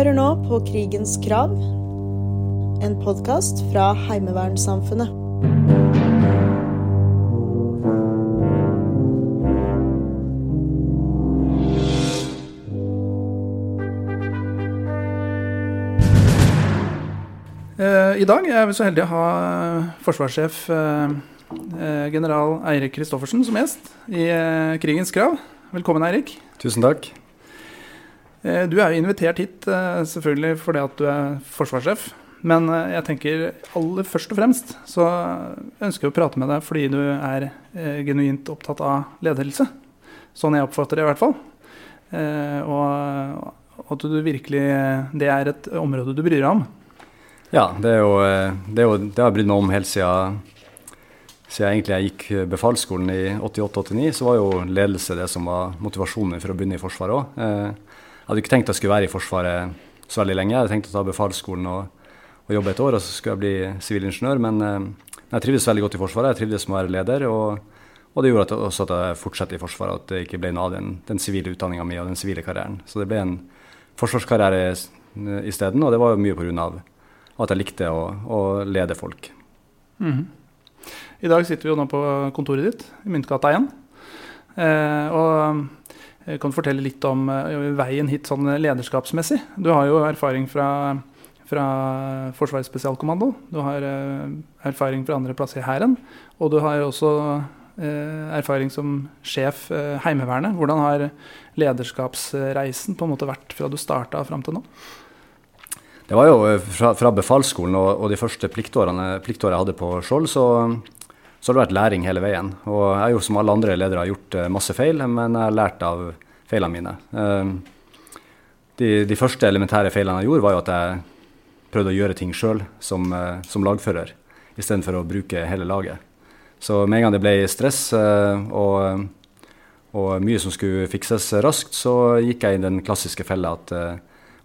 Hører nå på Krigens krav, en podkast fra Heimevernssamfunnet. Eh, I dag er vi så heldige å ha eh, forsvarssjef eh, general Eirik Kristoffersen som gjest i Krigens krav. Velkommen, Eirik. Tusen takk. Eh, du er jo invitert hit eh, selvfølgelig fordi at du er forsvarssjef. Men eh, jeg tenker aller først og fremst så ønsker jeg å prate med deg fordi du er genuint opptatt av ledelse. Sånn jeg oppfatter det i hvert fall. Og at du virkelig Det er et område du bryr deg om. Ja, det jo det, jo, det har jeg brydd meg om helt siden, siden egentlig gikk befalsskolen i 88-89. Så var jo ledelse det som var motivasjonen for å begynne i Forsvaret òg. Hadde ikke tenkt jeg skulle være i Forsvaret så veldig lenge. Jeg hadde tenkt å ta befalsskolen og, og jobbe et år, og så skulle jeg bli sivilingeniør. Men eh, jeg trivdes veldig godt i Forsvaret. Jeg trivdes med å være leder. og og det gjorde at, også at jeg fortsatte i Forsvaret, at det ikke ble noe av den, den sivile utdanninga mi og den sivile karrieren. Så det ble en forsvarskarriere isteden, og det var jo mye pga. at jeg likte å, å lede folk. Mhm. I dag sitter vi jo nå på kontoret ditt i Myntgata 1. Eh, og kan fortelle litt om eh, veien hit sånn lederskapsmessig. Du har jo erfaring fra, fra Forsvarets spesialkommando. Du har eh, erfaring fra andre plasser i Hæren. Og du har også eh, erfaring som sjef eh, Heimevernet. Hvordan har lederskapsreisen på en måte vært fra du starta fram til nå? Det var jo eh, fra, fra befalsskolen og, og, de første pliktårene, pliktårene jeg hadde på Skjold, så, så har det vært læring hele veien. Og jeg har jo som alle andre ledere gjort eh, masse feil, men jeg har lært av feilene mine. Eh, de, de, første elementære feilene jeg gjorde, var jo at jeg prøvde å gjøre ting sjøl som, som lagfører, istedenfor å bruke hele laget. Så med en gang det ble stress og, og mye som skulle fikses raskt, så gikk jeg i den klassiske fella at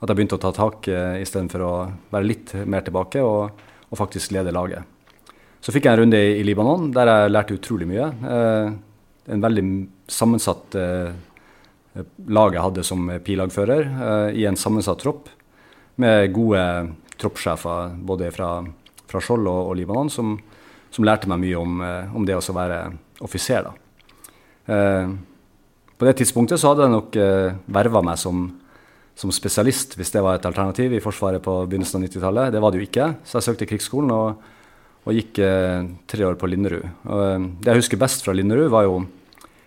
at jeg begynte å ta tak istedenfor å være litt mer tilbake og, og, faktisk lede laget. Så fikk jeg en runde i, Libanon der jeg lærte utrolig mye. Uh, en veldig sammensatt uh, lag jeg hadde som pilagfører, uh, i en sammensatt tropp med gode troppssjefer både fra, fra Skjold og, og, Libanon, som, som, lærte meg mye om, om det å være offiser. på det tidspunktet så hadde jeg nok uh, verva meg som som spesialist, hvis det var et alternativ i Forsvaret på begynnelsen av 90-tallet. Det var det jo ikke, så jeg søkte Krigsskolen og, og gikk eh, tre år på Linderud. Og, eh, det jeg husker best fra Linderud, var jo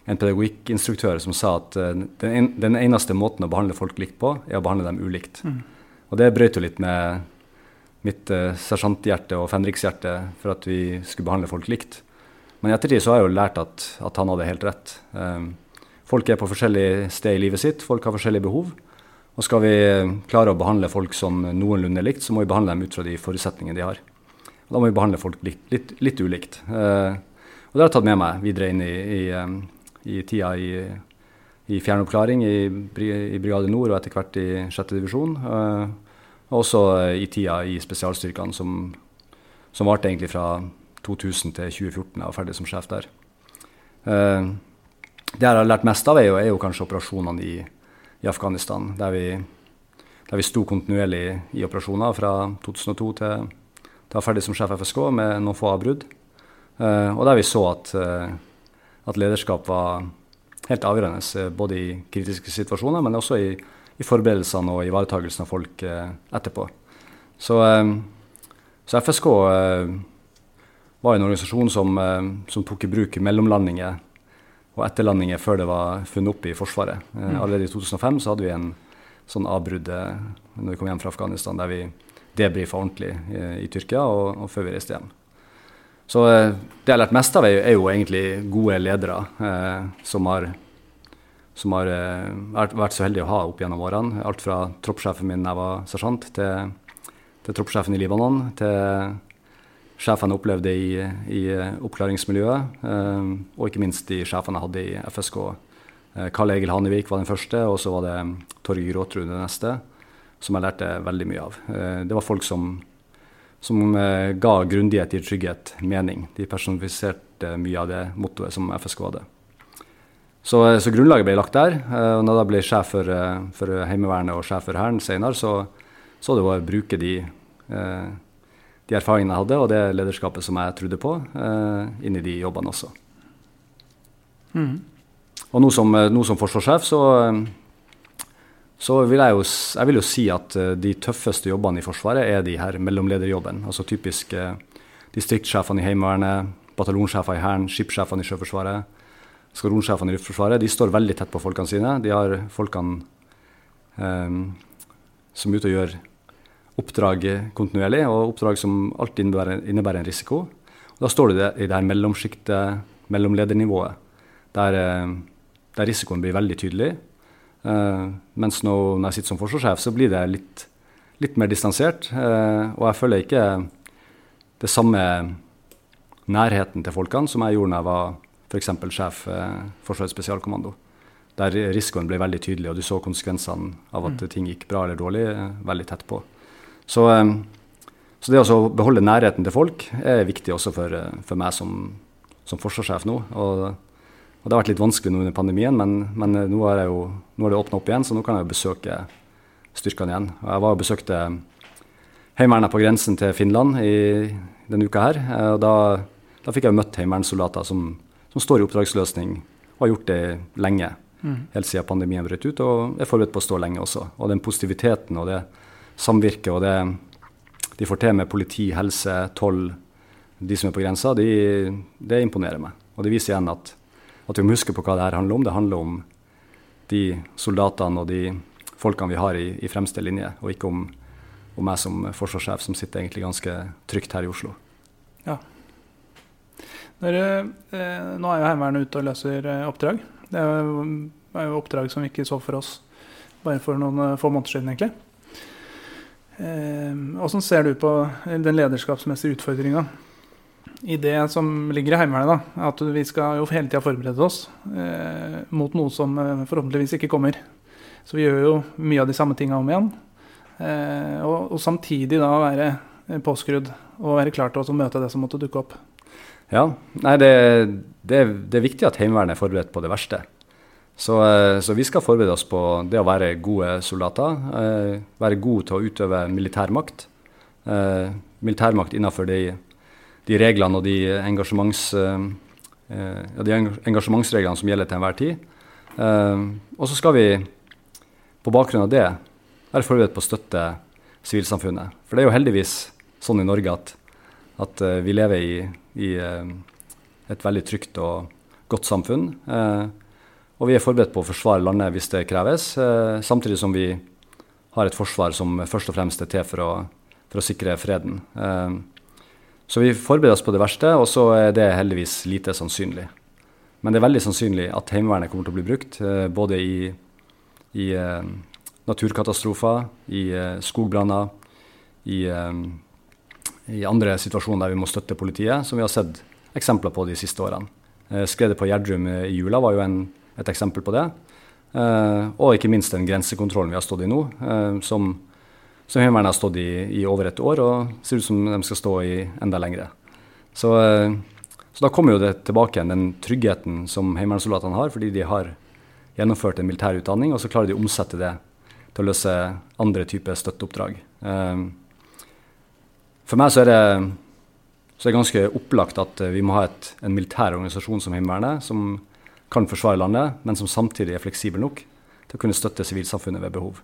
en pedagogikkinstruktør som sa at eh, den, en, den, eneste måten å behandle folk likt på, er å behandle dem ulikt. Mm. Og det brøt jo litt med mitt eh, sersjanthjerte og fenrikshjerte for at vi skulle behandle folk likt. Men i ettertid så har jeg jo lært at, at han hadde helt rett. Um, folk er på forskjellige steder i livet sitt, folk har forskjellige behov. Og skal vi klare å behandle folk som noenlunde likt, så må vi behandle dem ut fra de forutsetningene de har. Da må vi behandle folk litt, litt, litt ulikt. Eh, og det har jeg tatt med meg videre inn i, i, i tida i, i fjernoppklaring i, i Brigade Nord og etter hvert i 6. divisjon. Eh, og også eh, i tida i spesialstyrkene, som, som varte egentlig fra 2000 til 2014. Jeg var ferdig som sjef der. Det jeg har lært mest av, er jo, er jo kanskje operasjonene i, i Afghanistan. Der vi, der vi, sto kontinuerlig i operasjoner fra 2002 til 2014 da ferdig som sjef FSK med noen få avbrudd. Eh, og der vi så at, eh, at lederskap var helt avgjørende, eh, både i kritiske situasjoner, men også i, i forberedelsene og ivaretakelsen av folk etterpå. Så, så FSK var en organisasjon som, som, tok i bruk mellomlandinger og etterlandinger før det var funnet opp i Forsvaret. Mm. Allerede i 2005 så hadde vi en sånn avbrudd når vi kom hjem fra Afghanistan, der vi debrifa ordentlig i, eh, i Tyrkia og, og, før vi reiste hjem. Så det jeg har lært mest av, er, er jo egentlig gode ledere eh, som har, som har vært, vært så heldige å ha opp gjennom årene. Alt fra troppssjefen min da jeg var sersjant, til, til troppssjefen i Libanon, til sjefene opplevde i, i oppklaringsmiljøet, eh, og ikke minst de sjefene jeg hadde i FSK. Eh, Karl Egil Hanevik var den første, og så var det Torgeir Gråtrud den neste, som jeg lærte veldig mye av. Eh, det var folk som, som ga grundighet, i trygghet, mening. De personifiserte mye av det mottoet som FSK hadde. Så, så, grunnlaget ble lagt der. og når jeg ble sjef for, for Heimevernet og sjef for Hæren senere, så, så det var å bruke de, de erfaringene jeg hadde, og det lederskapet som jeg trodde på, inn i de jobbene også. Mm. Og nå som, nå som forsvarssjef så så vil jeg jo, jeg vil jo si at uh, de tøffeste jobbene i Forsvaret er de her mellomlederjobbene. Altså typisk uh, distriktssjefene i Heimevernet, bataljonssjefer i Hæren, skipssjefene i Sjøforsvaret, skaronsjefene i Luftforsvaret. De står veldig tett på folkene sine. De har folkene um, som er ute og gjør oppdrag kontinuerlig, og oppdrag som alltid innebærer, innebærer en risiko. Og da står du i det her mellomsjiktet, mellomledernivået, der, der risikoen blir veldig tydelig. Uh, mens nå, når jeg sitter som forsvarssjef, så blir det litt, litt mer distansert. Uh, og jeg føler ikke det samme nærheten til folkene som jeg gjorde når jeg var f.eks. sjef uh, Forsvarets spesialkommando. Der risikoen ble veldig tydelig, og du så konsekvensene av at mm. ting gikk bra eller dårlig, veldig tett på. Så, så det å beholde nærheten til folk er viktig også for, for meg som, som forsvarssjef nå. og og det har vært litt vanskelig nå under pandemien, men, men nå, er jo, nå er det åpna opp igjen, så nå kan jeg jo besøke styrkene igjen. Og jeg var og besøkte Heimevernet på grensen til Finland i denne uka her. Eh, og da, da fikk jeg møtt heimevernssoldater som, som, står i oppdragsløsning og har gjort det lenge. Mm. Helt siden pandemien brøt ut, og er forberedt på å stå lenge også. Og den positiviteten og det samvirket og det de får til med politi, helse, toll, de som er på grensa, de, det imponerer meg. Og det viser igjen at at vi må huske på hva det her handler om. Det handler om de soldatene og de folkene vi har i, i fremste linje, og ikke om, om, meg som forsvarssjef, som sitter egentlig ganske trygt her i Oslo. Ja. Dere, eh, nå er jo Heimevernet ute og løser eh, oppdrag. Det er jo, er jo, oppdrag som vi ikke så for oss bare for noen eh, få måneder siden, egentlig. Hvordan eh, ser du på den lederskapsmessige utfordringa i det som ligger i Heimevernet, da, at vi skal jo hele tida forberede oss eh, mot noe som eh, forhåpentligvis ikke kommer. Så vi gjør jo mye av de samme tinga om igjen. Eh, og, og, samtidig da være eh, påskrudd og være klar til å møte det som måtte dukke opp. Ja, nei, det, det, det er viktig at Heimevernet er forberedt på det verste. Så, eh, så, vi skal forberede oss på det å være gode soldater. Eh, være gode til å utøve militærmakt. militærmakt innenfor de de reglene og de, engasjements, eh, eh, ja, de engasjementsreglene som gjelder til enhver tid. Eh, og så skal vi på bakgrunn av det være forberedt på å støtte sivilsamfunnet. For det er jo heldigvis sånn i Norge at, at vi lever i, i, et veldig trygt og godt samfunn. og vi er forberedt på å forsvare landet hvis det kreves, samtidig som vi har et forsvar som først og fremst er til for å, for å sikre freden. Så vi forbereder oss på det verste, og så er det heldigvis lite sannsynlig. Men det er veldig sannsynlig at Heimevernet kommer til å bli brukt, eh, både i, i eh, naturkatastrofer, i eh, skogbranner, i, i, andre situasjoner der vi må støtte politiet, som vi har sett eksempler på de siste årene. skredet på Gjerdrum i jula var jo en, et eksempel på det. og ikke minst den grensekontrollen vi har stått i nå, som som Heimevernet har stått i i over et år, og ser ut som de skal stå i enda lengre. Så, eh, så da kommer jo det tilbake igjen, den tryggheten som heimevernssoldatene har, fordi de har gjennomført en militær utdanning, og så klarer de å omsette det til å løse andre typer støtteoppdrag. Eh, for meg så er det, så er det ganske opplagt at vi må ha et, en militær organisasjon som Heimevernet, som kan forsvare landet, men som samtidig er fleksibel nok til å kunne støtte sivilsamfunnet ved behov.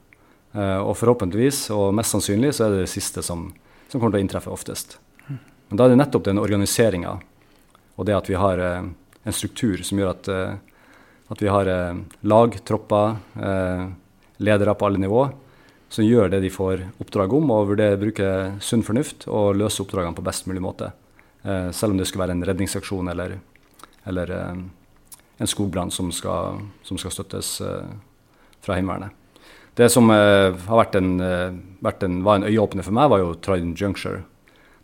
Uh, og forhåpentligvis, og mest sannsynlig, så er det det siste som, som kommer til å inntreffe oftest. Men da er det nettopp den organiseringa og det at vi har uh, en struktur som gjør at, uh, at vi har lag, tropper, ledere på alle nivå, som gjør det de får oppdrag om, og vurderer bruke sunn fornuft og løse oppdragene på best mulig måte. selv om det skulle være en redningsaksjon eller, eller en skogbrann som, som, skal støttes fra Heimevernet. Det som uh, har vært en, uh, vært en, var en øyeåpner for meg, var jo Trident Juncture,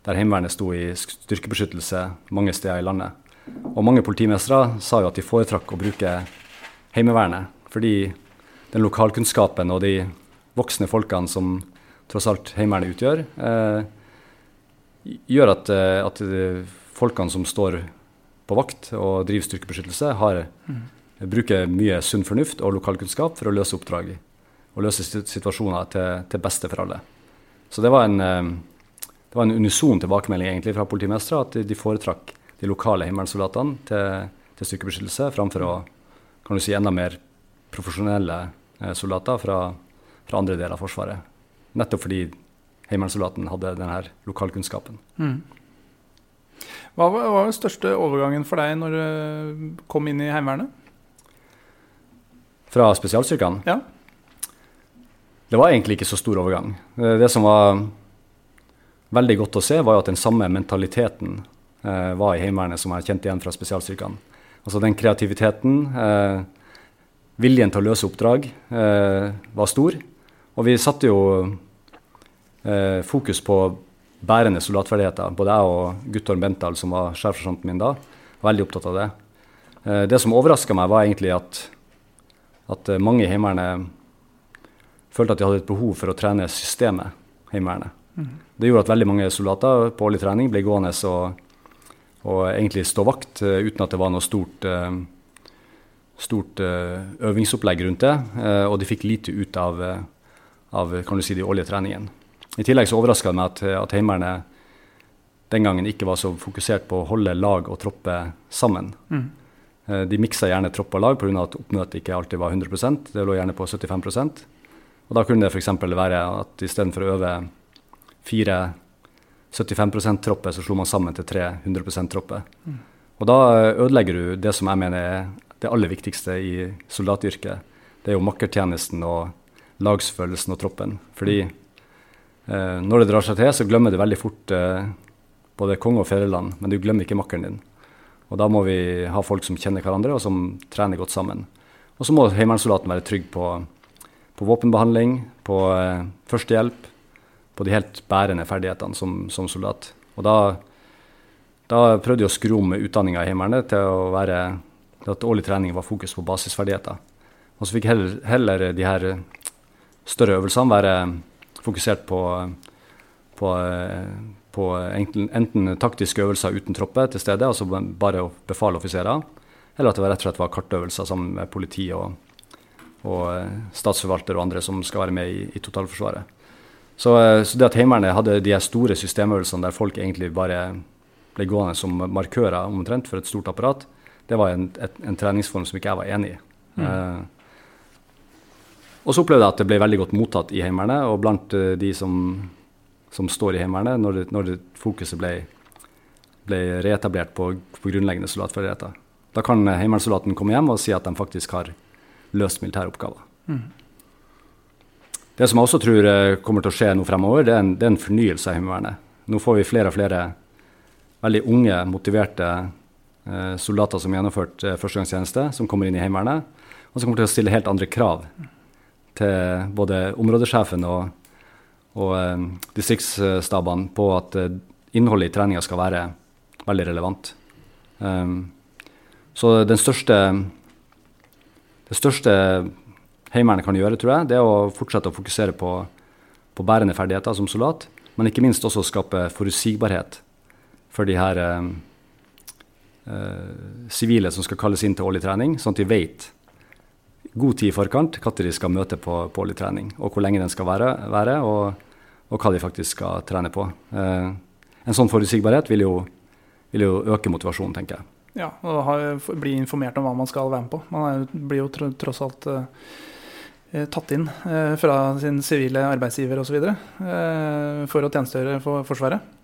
der Heimevernet sto i styrkebeskyttelse mange steder i landet. Og mange politimestere sa jo at de foretrakk å bruke Heimevernet, fordi den lokalkunnskapen og de voksne folkene som tross alt Heimevernet utgjør, eh, gjør at, at folkene som står på vakt og driver styrkebeskyttelse, har mm. bruker mye sunn fornuft og lokalkunnskap for å løse oppdrag og løse situasjoner til, til beste for alle. Så det var en, det var en unison tilbakemelding egentlig fra politimestere at de foretrakk de lokale heimevernssoldatene til, til styrkebeskyttelse framfor å kan du si, enda mer profesjonelle eh, soldater fra, fra, andre deler av Forsvaret. Nettopp fordi heimevernssoldaten hadde denne lokalkunnskapen. Mm. Hva var, hva var den største overgangen for deg når du kom inn i Heimevernet? Fra spesialstyrkene? Ja. Det var egentlig ikke så stor overgang. Eh, det som var veldig godt å se, var jo at den samme mentaliteten eh, var i Heimevernet som jeg kjente igjen fra spesialstyrkene. Altså den kreativiteten, eh, viljen til å løse oppdrag, eh, var stor. Og vi satte jo eh, fokus på bærende soldatferdigheter. Både jeg og Guttorm Bentdal, som var sjefsersjanten min da, var veldig opptatt av det. Eh, det som overraska meg, var egentlig at, at mange i Heimevernet følte at de hadde et behov for å trene systemet Heimevernet. Mm. Det gjorde at veldig mange soldater på årlig trening ble gående og, og egentlig stå vakt uh, uten at det var noe stort, uh, stort uh, øvingsopplegg rundt det. og de fikk lite ut av, av kan du si, de årlige treningene. I tillegg så overraska det meg at, at Heimevernet den gangen ikke var så fokusert på å holde lag og tropper sammen. Mm. De miksa gjerne tropp og lag pga. at oppmøtet ikke alltid var 100% Det lå gjerne på 75 og Da kunne det f.eks. være at istedenfor å øve fire 75 %-tropper, så slo man sammen til tre 100 %-tropper. Mm. Og da ødelegger du det som jeg mener er det aller viktigste i soldatyrket. Det er jo makkertjenesten og lagsfølelsen og troppen. Fordi eh, når det drar seg til, så glemmer du veldig fort eh, både konge og fedreland, men du glemmer ikke makkeren din. Og da må vi ha folk som kjenner hverandre, og som trener godt sammen. Og så må heimevernssoldaten være trygg på på våpenbehandling, på eh, førstehjelp, på de helt bærende ferdighetene som, som soldat. Og da, da prøvde jeg å skru om utdanninga i Heimevernet til å være til at årlig trening var fokus på basisferdigheter. Og så fikk heller, heller de her større øvelsene være fokusert på, på, på enten, enten, taktiske øvelser uten tropper til stede, altså bare å befale offiserer, eller at det rett og slett var kartøvelser sammen med politi og, og eh, statsforvalter og andre som skal være med i, i totalforsvaret. Så, eh, så, det at Heimevernet hadde de store systemøvelsene der folk egentlig bare ble gående som markører omtrent for et stort apparat, det var en, et, en treningsform som ikke jeg var enig i. Mm. Eh, og så opplevde jeg at det ble veldig godt mottatt i Heimevernet, og blant uh, de som, som, står i Heimevernet, når, det, når det fokuset ble, ble reetablert på, på grunnleggende soldatferdigheter. Da kan heimevernssoldaten komme hjem og si at de faktisk har løst militære oppgaver. Det som jeg også tror eh, kommer til å skje nå fremover, det er en, det er en fornyelse av Heimevernet. Nå får vi flere og flere veldig unge, motiverte eh, soldater som har gjennomført eh, førstegangstjeneste, som kommer inn i Heimevernet, og som kommer til å stille helt andre krav til både områdesjefen og, og eh, distriktsstabene på at eh, innholdet i treninga skal være veldig relevant. Um, så den største det største Heimevernet kan gjøre, tror jeg, det er å fortsette å fokusere på, på bærende ferdigheter som soldat, men ikke minst også skape forutsigbarhet for de her sivile eh, eh, som skal kalles inn til årlig trening, sånn at de vet god tid i forkant når de skal møte på, på årlig trening, og hvor lenge den skal være, være og, og, hva de faktisk skal trene på. Eh, en sånn forutsigbarhet vil jo, vil jo øke motivasjonen, tenker jeg. Ja, og har, bli informert om hva man skal være med på. Man er, blir jo tross alt uh, tatt inn uh, fra sin sivile arbeidsgiver osv. Eh, for å tjenestegjøre for Forsvaret.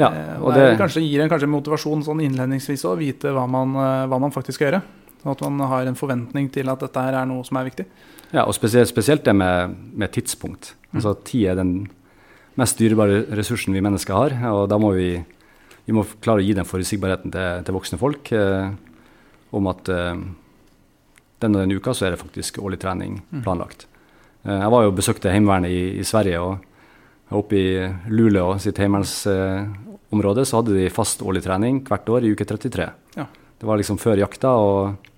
Ja, og, det, det kanskje, gir en kanskje motivasjon sånn innledningsvis å vite hva man, hva man, faktisk skal gjøre. Og at man har en forventning til at dette her er noe som er viktig. Ja, og spesielt, spesielt det med, med tidspunkt. Mm. Altså Tid er den mest dyrebare ressursen vi mennesker har. og da må vi vi må klare å gi den forutsigbarheten til, til voksne folk eh, om at eh, denne, den uka så er det faktisk årlig trening mm. planlagt. Eh, jeg var jo besøkte Heimevernet i, i, Sverige. og Oppe i Luleå sitt heimevernsområde så hadde de fast årlig trening hvert år i uke 33. Ja. Det var liksom før jakta og,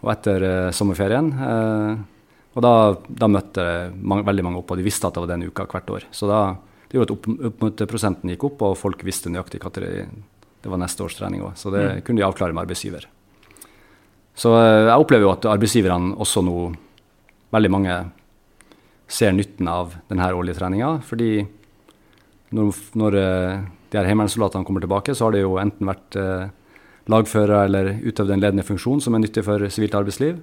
og etter uh, sommerferien. Uh, og da, da møtte mange, veldig mange opp, og de visste at det var den uka hvert år. Så da det gjorde at prosenten gikk opp, og folk visste nøyaktig når det var neste års trening òg. Så det mm. kunne de avklare med arbeidsgiver. Så eh, jeg opplever jo at arbeidsgiverne også nå, veldig mange, ser nytten av denne årlige treninga. Fordi når, når eh, de her heimevernssoldatene kommer tilbake, så har det jo enten vært lagfører eller utøvd en ledende funksjon som er nyttig for sivilt arbeidsliv.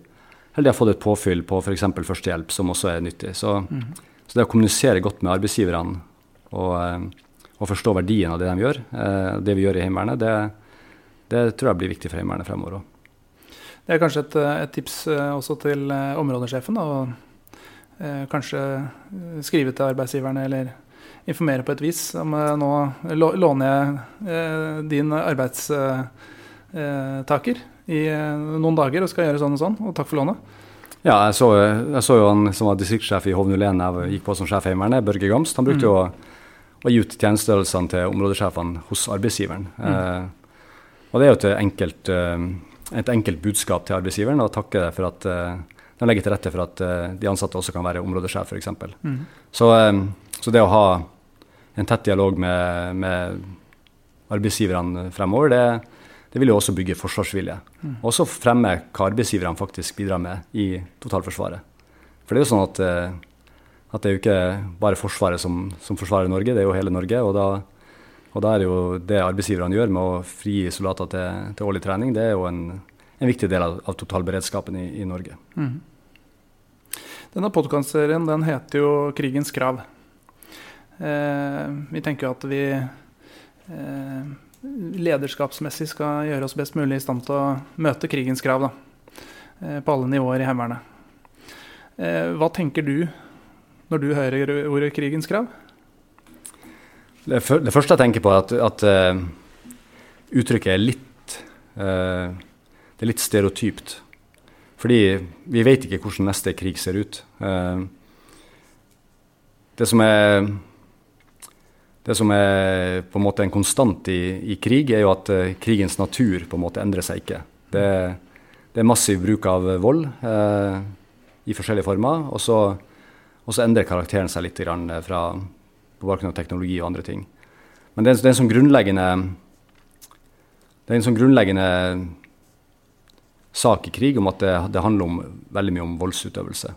Eller de har fått et påfyll på f.eks. førstehjelp, som også er nyttig. Så, mm. så, det å kommunisere godt med arbeidsgiverne og, eh, og, forstå verdien av det de gjør, eh, det vi gjør i Heimevernet, det, det, tror jeg blir viktig for Heimevernet fremover òg. Det er kanskje et, et, tips også til områdesjefen. Da, kanskje skrive til arbeidsgiverne eller informere på et vis. Om nå låner jeg din arbeidstaker i noen dager og skal gjøre sånn og sånn, og takk for lånet. Ja, jeg så, jeg så jo han som var distriktssjef i HV01 jeg gikk på som sjef i Heimevernet, Børge Gamst. Han brukte mm. jo å, gi ut tjenestestørrelsene til områdesjefene hos arbeidsgiveren. Mm. Eh, og det er jo et enkelt, eh, et enkelt, budskap til arbeidsgiveren å takke for at eh, de legger til rette for at eh, de ansatte også kan være områdesjef, f.eks. Mm. Så, så det å ha en tett dialog med, med arbeidsgiverne fremover, det, det vil jo også bygge forsvarsvilje. Mm. Også fremme hva arbeidsgiverne faktisk bidrar med i totalforsvaret. For det er jo sånn at, at det er jo ikke bare Forsvaret som, som, forsvarer Norge, det er jo hele Norge. Og da, og da er det jo det arbeidsgiverne gjør med å frigi soldater til, til, årlig trening, det er jo en, en viktig del av, av totalberedskapen i, i Norge. Mm. Denne podkastserien den heter jo 'Krigens krav'. Eh, vi tenker jo at vi eh, lederskapsmessig skal gjøre oss best mulig i stand til å møte krigens krav da, eh, på alle nivåer i Heimevernet. Eh, hva tenker du når du hører ordet 'krigens krav'? Det, første jeg tenker på, er at, at uh, uttrykket er litt uh, Det er litt stereotypt. Fordi vi vet ikke hvordan neste krig ser ut. Uh, det som er det som er på en måte en konstant i, i krig, er jo at krigens natur på en måte endrer seg ikke. Det, det er massiv bruk av vold i forskjellige former. Og så, og så, endrer karakteren seg litt eh, fra, på bakgrunn av teknologi og andre ting. Men det er, det er en sånn grunnleggende det er en sånn grunnleggende sak i krig om at det, det handler om, veldig mye om voldsutøvelse.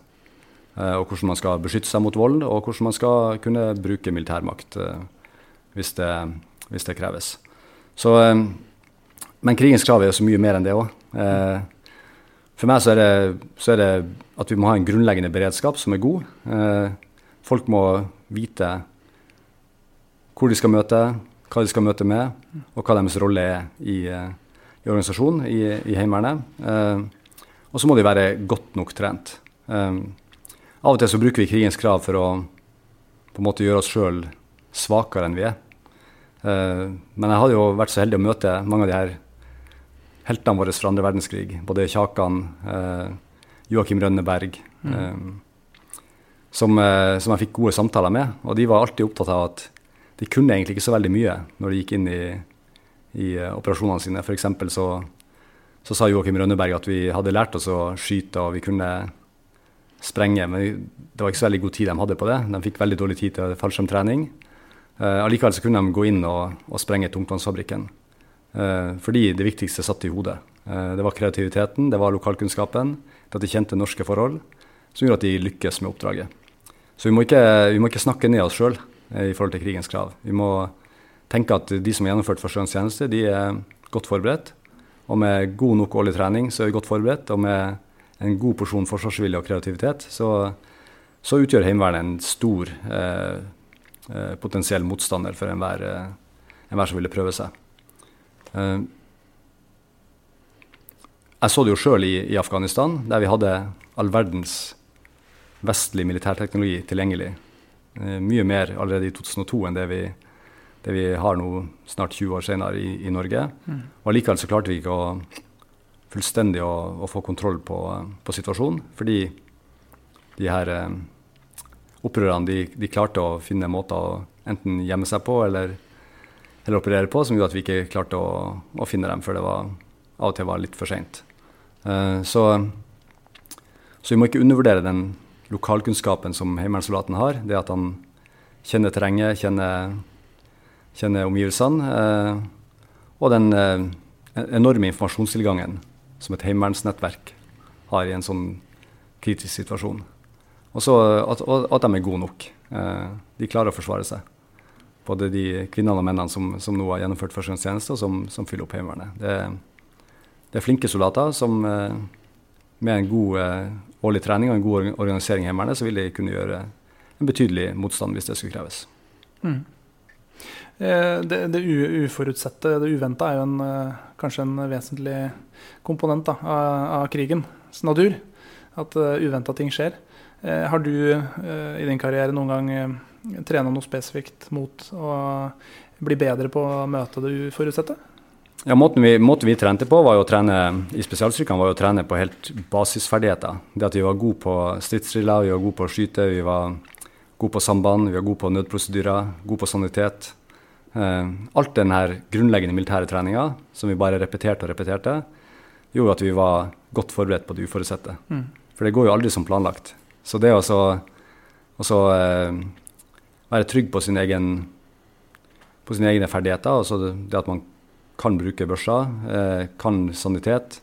Eh, og hvordan man skal beskytte seg mot vold, og hvordan man skal kunne bruke militærmakt. eh, hvis det, hvis det kreves. Så, eh, men krigens krav er jo så mye mer enn det òg. Eh, for meg så er, det, så er, det, at vi må ha en grunnleggende beredskap som er god. Eh, folk må vite hvor de skal møte, hva de skal møte med, og hva deres rolle er i, i organisasjonen, i, i Heimevernet. og så må de være godt nok trent. av og til så bruker vi krigens krav for å på en måte gjøre oss sjøl svakere enn vi er. Uh, men jeg hadde jo vært så heldig å møte mange av de her heltene våre fra andre verdenskrig. Både Kjakan, eh, Joakim Rønneberg, mm. Eh, som, som, jeg fikk gode samtaler med. Og de var alltid opptatt av at de kunne egentlig ikke så veldig mye når de gikk inn i, i operasjonene sine. F.eks. Så, så sa Joakim Rønneberg at vi hadde lært oss å skyte og vi kunne sprenge, men det var ikke så veldig god tid de hadde på det. De fikk veldig dårlig tid til fallskjermtrening. Uh, allikevel så kunne de gå inn og, og sprenge tungtvannsfabrikken. Uh, fordi det viktigste satt i hodet. Uh, det var kreativiteten, det var lokalkunnskapen, det at de kjente norske forhold, som gjorde at de lykkes med oppdraget. Så vi må ikke, vi må ikke snakke ned oss sjøl i forhold til krigens krav. Vi må tenke at de som har gjennomført førstegangstjeneste, de er godt forberedt. Og med god nok årlig trening så er vi godt forberedt. Og med en god porsjon forsvarsvilje og kreativitet så, så utgjør Heimevernet en stor eh, Eh, potensiell motstander for enhver, eh, enhver som ville prøve seg. Eh, jeg så det jo sjøl i, i, Afghanistan, der vi hadde all verdens vestlig militærteknologi tilgjengelig. mye mer allerede i 2002 enn det vi, det vi har nå snart 20 år senere i, i Norge. Mm. Og Likevel så klarte vi ikke å fullstendig å, å få kontroll på, på, situasjonen, fordi de her opprørerne de, de, klarte å finne måter å enten gjemme seg på eller, eller operere på, som gjorde at vi ikke klarte å, å finne dem før det var, av og til var litt for seint. Uh, så, så, vi må ikke undervurdere den lokalkunnskapen som heimevernssoldaten har. Det at han kjenner terrenget, kjenner, kjenner omgivelsene. Uh, og den uh, enorme informasjonstilgangen som et heimevernsnettverk har i en sånn kritisk situasjon. Og så at, at, de er gode nok. Eh, de klarer å forsvare seg. Både de kvinnene og mennene som, som nå har gjennomført førstegangstjeneste, og som, som fyller opp Heimevernet. Det, det, er flinke soldater som eh, med en god eh, årlig trening og en god organisering i Heimevernet, så vil de kunne gjøre en betydelig motstand hvis det skulle kreves. Mm. Eh, det, det, uforutsette, det uventa, er jo en, kanskje en vesentlig komponent da, av, av, krigens natur. At uh, uventa ting skjer. Uh, har du uh, i din karriere noen gang uh, trena noe spesifikt mot å bli bedre på å møte det uforutsette? Ja, måten vi, måten vi, trente på var jo å trene i spesialstyrkene var jo å trene på helt basisferdigheter. Det at vi var gode på stridsdriller, vi var gode på å skyte, vi var gode på samband, vi var gode på nødprosedyrer, gode på sanitet. Alt den her grunnleggende militære treninga som vi bare repeterte og repeterte, gjorde at vi var godt forberedt på det uforutsette. Mm. For det går jo aldri som planlagt. Så det å uh, være trygg på, sin egen, på sine egne ferdigheter, altså det, at man kan bruke børsa, eh, kan sanitet,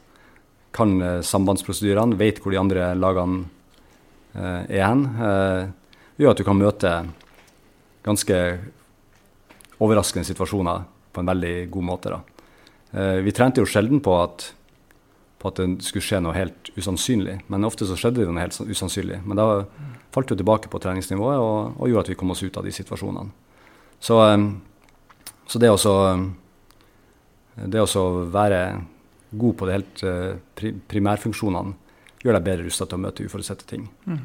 kan sambandsprosedyrene, vet hvor de andre lagene er hen, gjør at du kan møte ganske overraskende situasjoner på en veldig god måte. Eh, vi trente jo sjelden på at, på at, det skulle skje noe helt usannsynlig, men ofte så skjedde det noe helt usannsynlig. Men da falt vi tilbake på treningsnivået og, og, gjorde at vi kom oss ut av de situasjonene. Så, eh, så det, å det å være god på de helt uh, primærfunksjonene gjør deg bedre rusta til å møte uforutsette ting. Mm.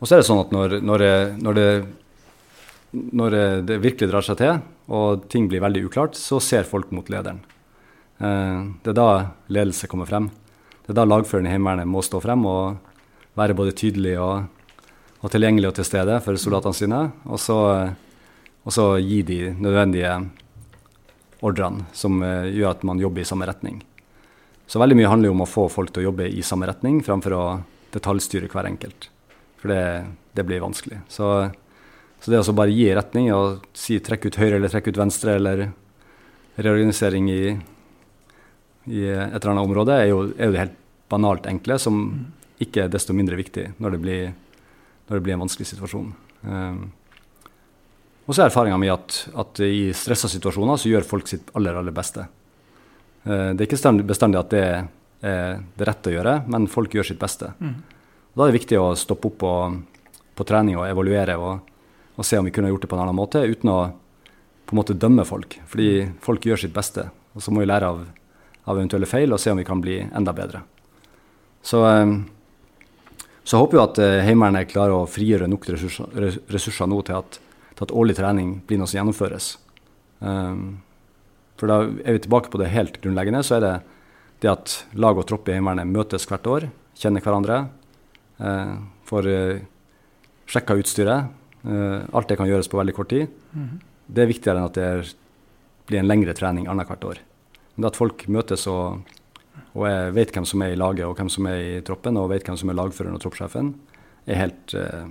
Og så er det sånn at når, når, når det når det virkelig drar seg til, og ting blir veldig uklart, så ser folk mot lederen. Eh, det er da ledelse kommer frem. Det er da lagføreren i Heimevernet må stå frem og være både tydelig og, og tilgjengelig og til stede for soldatene sine, og så, og så gi de nødvendige ordrene som uh, gjør at man jobber i samme retning. Så veldig mye handler jo om å få folk til å jobbe i samme retning, framfor å detaljstyre hver enkelt. For det, det blir vanskelig. Så så det å bare gi retning og si trekk ut høyre eller trekk ut venstre eller reorganisering i, i et eller annet område, er jo, er jo, det helt banalt enkle, som ikke er desto mindre viktig når det blir, når det blir en vanskelig situasjon. Um, og så er erfaringa mi at, at, i stressa situasjoner så gjør folk sitt aller, aller beste. Uh, det er ikke bestandig at det er det rette å gjøre, men folk gjør sitt beste. Mm. da er det viktig å stoppe opp på, på trening og evaluere. og og se om vi kunne gjort det på en annen måte, uten å på en måte dømme folk. Fordi folk gjør sitt beste. Og så må vi lære av, av eventuelle feil og se om vi kan bli enda bedre. Så, eh, så håper vi at eh, Heimevernet klarer å frigjøre nok ressurser, ressurser nå til at, til at, årlig trening blir noe som gjennomføres. Um, for da er vi tilbake på det helt grunnleggende. Så er det det at lag og tropp i Heimevernet møtes hvert år, kjenner hverandre, får sjekka utstyret, alt det kan gjøres på veldig kort tid. Mm. Det er viktigere enn at det blir en lengre trening annethvert år. Men at folk møtes og, og vet hvem som er i laget og hvem som er i troppen, og vet hvem som er lagføreren og troppssjefen, er helt, uh,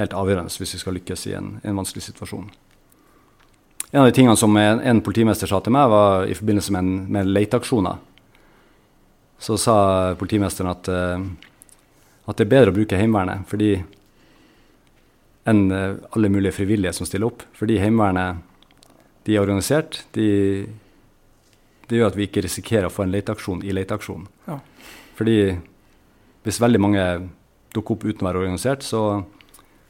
helt, avgjørende hvis vi skal lykkes i en, en, vanskelig situasjon. En av de tingene som en, en politimester sa til meg, var i forbindelse med, en, med leteaksjoner. Så sa politimesteren at, uh, at det er bedre å bruke Heimevernet, fordi enn eh, alle mulige frivillige som stiller opp. Fordi Heimevernet de er organisert. De, det gjør at vi ikke risikerer å få en leteaksjon i leteaksjonen. Ja. Fordi hvis veldig mange dukker opp uten å være organisert, så,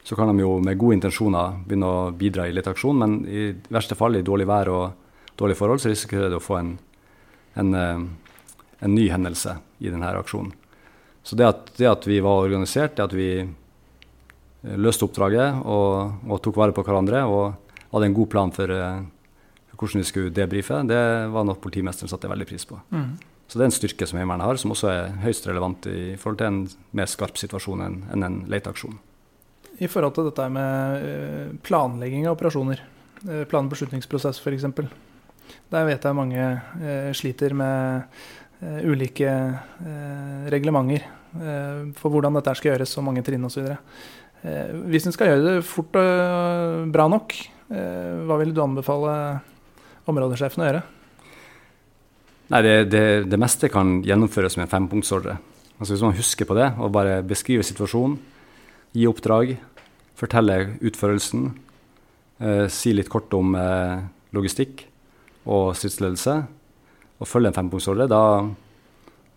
så, kan de jo med gode intensjoner begynne å bidra i leteaksjon, men i verste fall, i dårlig vær og dårlige forhold, så risikerer de å få en, en, eh, en ny hendelse i denne aksjonen. Så det at, det at vi var organisert, det at vi Eh, løste oppdraget og, og, tok vare på hverandre og hadde en god plan for, for hvordan vi skulle debrife, det var noe politimesteren satte veldig pris på. Mm. Så det er en styrke som Heimevernet har, som også er høyst relevant i forhold til en mer skarp situasjon enn en, leteaksjon. I forhold til dette med eh, planlegging av operasjoner, plan- og beslutningsprosess f.eks. Der vet jeg mange eh, sliter med eh, ulike eh, reglementer for hvordan dette skal gjøres, og mange trinn osv. Eh, hvis en skal gjøre det fort og bra nok, eh, hva vil du anbefale områdesjefen å gjøre? Nei, det, det, det, meste kan gjennomføres med en fempunktsordre. Altså hvis man husker på det og bare beskriver situasjonen, gi oppdrag, fortelle utførelsen, eh, si litt kort om eh, logistikk og stridsledelse, og følge en fempunktsordre, da,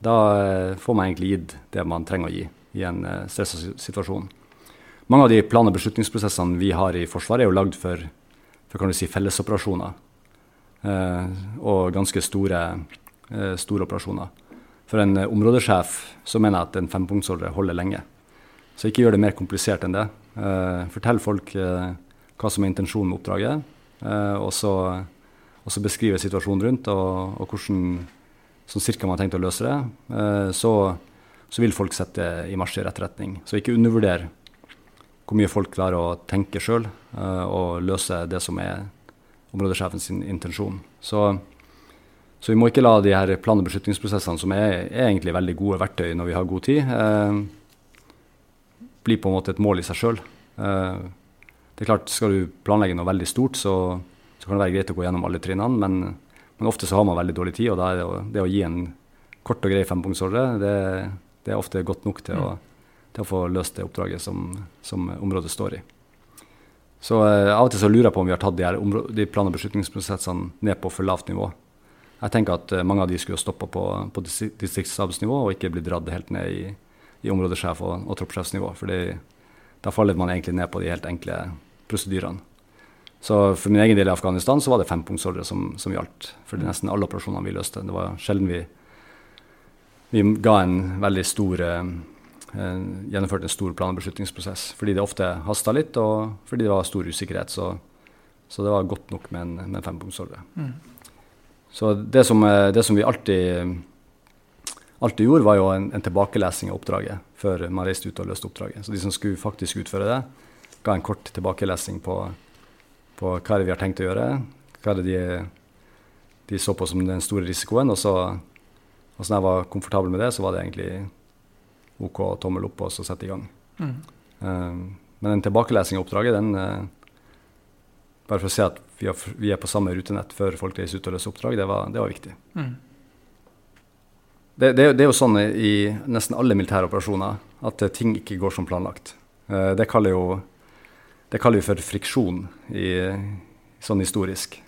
da eh, får man egentlig gitt det man trenger å gi i en eh, stressa situasjon. Mange av de plan- og beslutningsprosessene vi har i Forsvaret, er jo lagd for, for si, fellesoperasjoner. Eh, og ganske store, eh, store, operasjoner. For en eh, områdesjef så mener jeg at en fempunktsordre holder lenge. Så ikke gjør det mer komplisert enn det. Fortell folk hva som er intensjonen med oppdraget, og så, og, så, beskrive situasjonen rundt og, og hvordan sånn cirka man har tenkt å løse det. så, så vil folk sette i marsj i rett retning. Så ikke undervurder hvor mye folk klarer å tenke sjøl og løse det som er områdesjefens intensjon. Så, så, vi må ikke la de her plan- og beslutningsprosessene, som er, er, egentlig veldig gode verktøy når vi har god tid, eh, bli på en måte et mål i seg sjøl. Eh, det er klart, Skal du planlegge noe veldig stort, så, så, kan det være greit å gå gjennom alle trinnene, men, men, ofte så har man veldig dårlig tid, og er det, å, det å gi en kort og grei fempunktsordre, det, det, er ofte godt nok til å mm til å få løst det oppdraget som, som området står i. Så eh, Av og til så lurer jeg på om vi har tatt de, her de plan- og beslutningsprosessene ned på for lavt nivå. Jeg tenker at eh, mange av de skulle stoppa på, på distriktsstabsnivå og ikke blitt dratt helt ned i, i områdesjef- og, og troppssjefsnivå. For da faller man egentlig ned på de helt enkle prosedyrene. Så for min egen del i Afghanistan så var det fempunktsordre som, som gjaldt for nesten alle operasjonene vi løste. Det var sjelden vi, vi ga en veldig stor eh, Eh, gjennomført en stor plan- og beslutningsprosess. Fordi det ofte hasta litt, og fordi det var stor usikkerhet. Så, så det var godt nok med en, med en fempunktsordre. Mm. Så det som, eh, det som, vi alltid, alltid gjorde, var jo en, en, tilbakelesing av oppdraget før man reiste ut og løste oppdraget. Så de som skulle faktisk utføre det, ga en kort tilbakelesing på, på hva det vi har tenkt å gjøre, hva det de, de så på som den store risikoen. Og så, og så når jeg var komfortabel med det, så var det egentlig OK tommel opp og så sette i gang. Mm. Um, men en tilbakelesing av oppdraget, den uh, Bare for å se at vi, har, vi, er på samme rutenett før folk reiser ut og løser oppdrag, det var, det var viktig. Mm. Det, det, det, er jo sånn i nesten alle militære operasjoner at uh, ting ikke går som planlagt. Uh, det, kaller jo, det kaller vi for friksjon i, sånn historisk.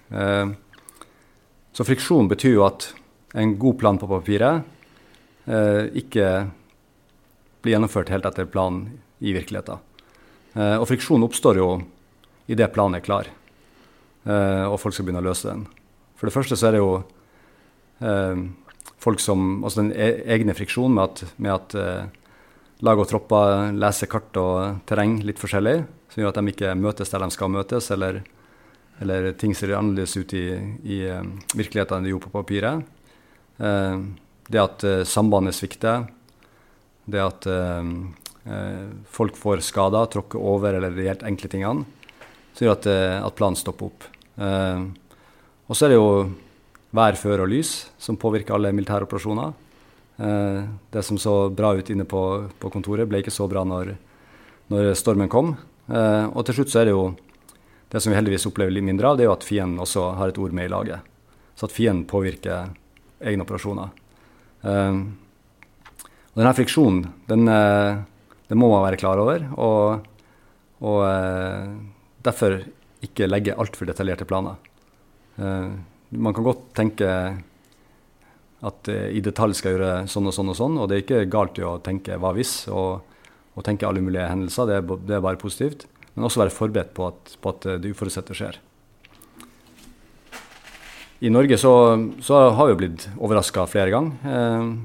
så friksjon betyr jo at en god plan på papiret ikke blir gjennomført helt etter planen i virkeligheten. Eh, og friksjon oppstår jo idet planen er klar, eh, og folk skal begynne å løse den. For det første så er det jo eh, folk som Altså den e egne friksjonen med at, med at lag og tropper leser kart og terreng litt forskjellig, som gjør at de ikke møtes der de skal møtes, eller, eller ting ser annerledes ut i, i virkeligheten enn de gjorde på papiret. Det at sambandet svikter, det at eh, eh, folk får skader, tråkker over eller de helt enkle tingene, som gjør at, eh, at planen stopper opp. Og så er det jo vær, før og lys som påvirker alle militære operasjoner. Det som så bra ut inne på, på kontoret, ble ikke så bra når, når stormen kom. Og til slutt så er det jo det som vi heldigvis opplever litt mindre av, det er jo at fienden også har et ord med i laget. Så at fienden påvirker egne operasjoner. Um, og denne friksjonen, den, eh, den, må man være klar over. Og, og eh, derfor ikke legge altfor detaljerte planer. Eh, man kan godt tenke at i detalj skal gjøre sånn og sånn og sånn, og det er ikke galt å tenke hva hvis og, og tenke alle mulige hendelser, det er, det er, bare positivt. Men også være forberedt på at, på at det uforutsette skjer. I Norge så, så har vi blitt overraska flere ganger.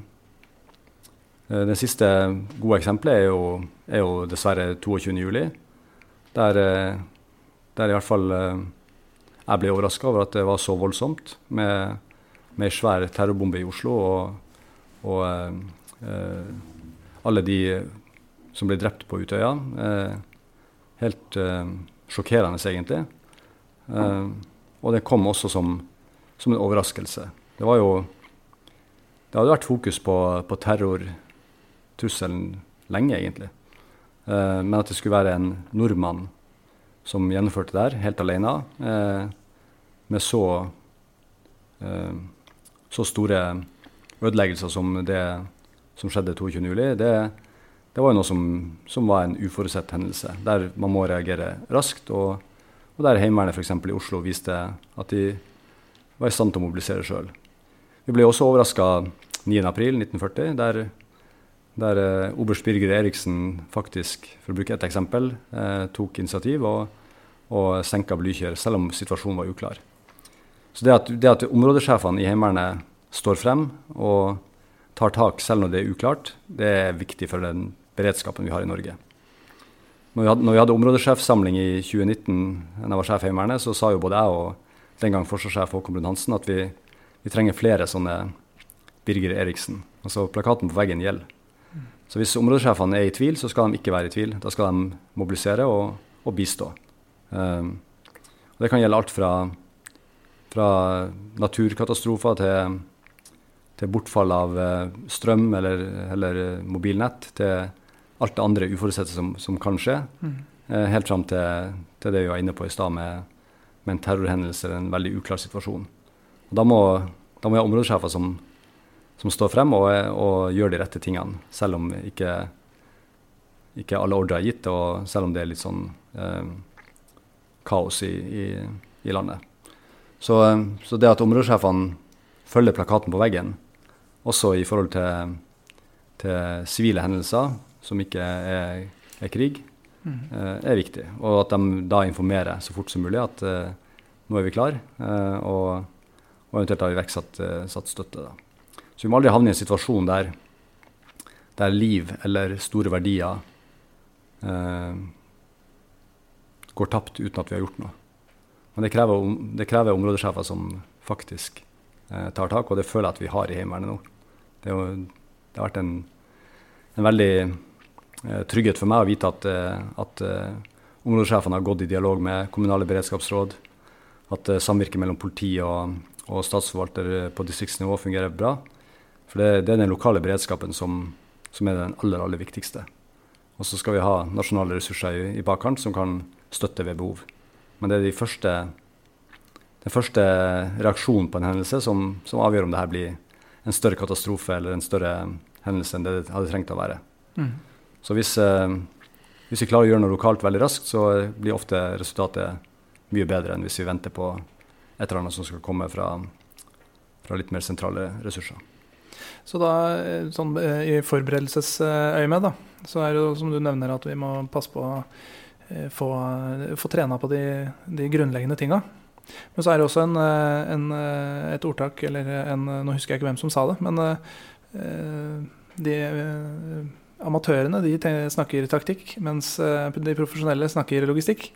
Eh, det siste gode eksempelet er jo, er jo dessverre 22.07. Der, eh, der i hvert fall eh, jeg ble overraska over at det var så voldsomt med, med svær terrorbombe i Oslo. Og, og eh, alle de som ble drept på Utøya. Eh, helt eh, sjokkerende, egentlig. og det kom også som, som, en overraskelse. Det var jo Det hadde vært fokus på, på terror trusselen lenge, egentlig. Uh, men at det skulle være en nordmann som gjennomførte det her, helt alene, uh, med så, uh, så store ødeleggelser som det som skjedde 22.07, det, det var jo noe som, som, var en uforutsett hendelse, der man må reagere raskt. Og, og der Heimevernet f.eks. i Oslo viste at de var i stand til å mobilisere sjøl. Vi ble også overraska 9.4.1940, der, der eh, oberst Birger Eriksen faktisk, for å bruke ett eksempel, eh, tok initiativ og, og senka Blykjer, selv om situasjonen var uklar. Så det at, det at områdesjefene i Heimevernet står frem og tar tak selv når det er uklart, det er viktig for den beredskapen vi har i Norge. Når vi hadde, når vi hadde områdesjefsamling i 2019, da jeg var sjef i Heimevernet, så sa jo både jeg og den gang forsvarssjef Håkon Brun Hansen at vi, vi, trenger flere sånne Birger Eriksen. Altså plakaten på veggen gjelder. Så hvis områdesjefene er i tvil, så skal de ikke være i tvil. Da skal de mobilisere og, og bistå. Um, og det kan gjelde alt fra, fra naturkatastrofer til til bortfall av uh, strøm eller, eller, mobilnett, til alt det andre uforutsette som, som kan skje. Mm. Uh, helt fram til, til, det vi var inne på i stad, med, med, en terrorhendelse eller en veldig uklar situasjon. Og da må, da må jeg ha områdesjefer som, som, står frem og, og, gjør de rette tingene, selv om ikke, ikke alle ordre er gitt, og selv om det er litt sånn eh, kaos i, i, i landet. Så, så, det at områdesjefene følger plakaten på veggen, også i forhold til, til sivile hendelser som ikke er, er krig, mm. uh, er viktig. Og at de da informerer så fort som mulig at eh, nå er vi klar, uh, og, og, eventuelt har iverksatt satt støtte. Da. Så vi må aldri havne i en situasjon der, der liv eller store verdier går tapt uten at vi har gjort noe. Men det krever, det krever områdesjefer som faktisk tar tak, og det føler jeg at vi har i Heimevernet nå. Det, jo, det har vært en, en veldig eh, trygghet for meg å vite at, eh, at eh, områdesjefene har gått i dialog med kommunale beredskapsråd, at eh, samvirket mellom politi og, og statsforvalter eh, på distriktsnivå fungerer bra. For det, det er den lokale beredskapen som, som, er den aller, aller viktigste. Og så skal vi ha nasjonale ressurser i, i bakkant som kan støtte ved behov. Men det er de første, den første reaksjonen på en hendelse som, som avgjør om det her blir en større katastrofe eller en større hendelse enn det det hadde trengt å være. Mm. Så hvis, eh, hvis, vi klarer å gjøre noe lokalt veldig raskt, så blir ofte resultatet mye bedre enn hvis vi venter på et eller annet som skal komme fra, fra litt mer sentrale ressurser. Så da, eh, sånn, eh, i forberedelsesøyemed, så er det jo som du nevner at vi må passe på å eh, få, få trena på de, de grunnleggende tinga. Men så er det også en, en, et ordtak, eller en Nå husker jeg ikke hvem som sa det, men de amatørene de snakker taktikk, mens de profesjonelle snakker logistikk.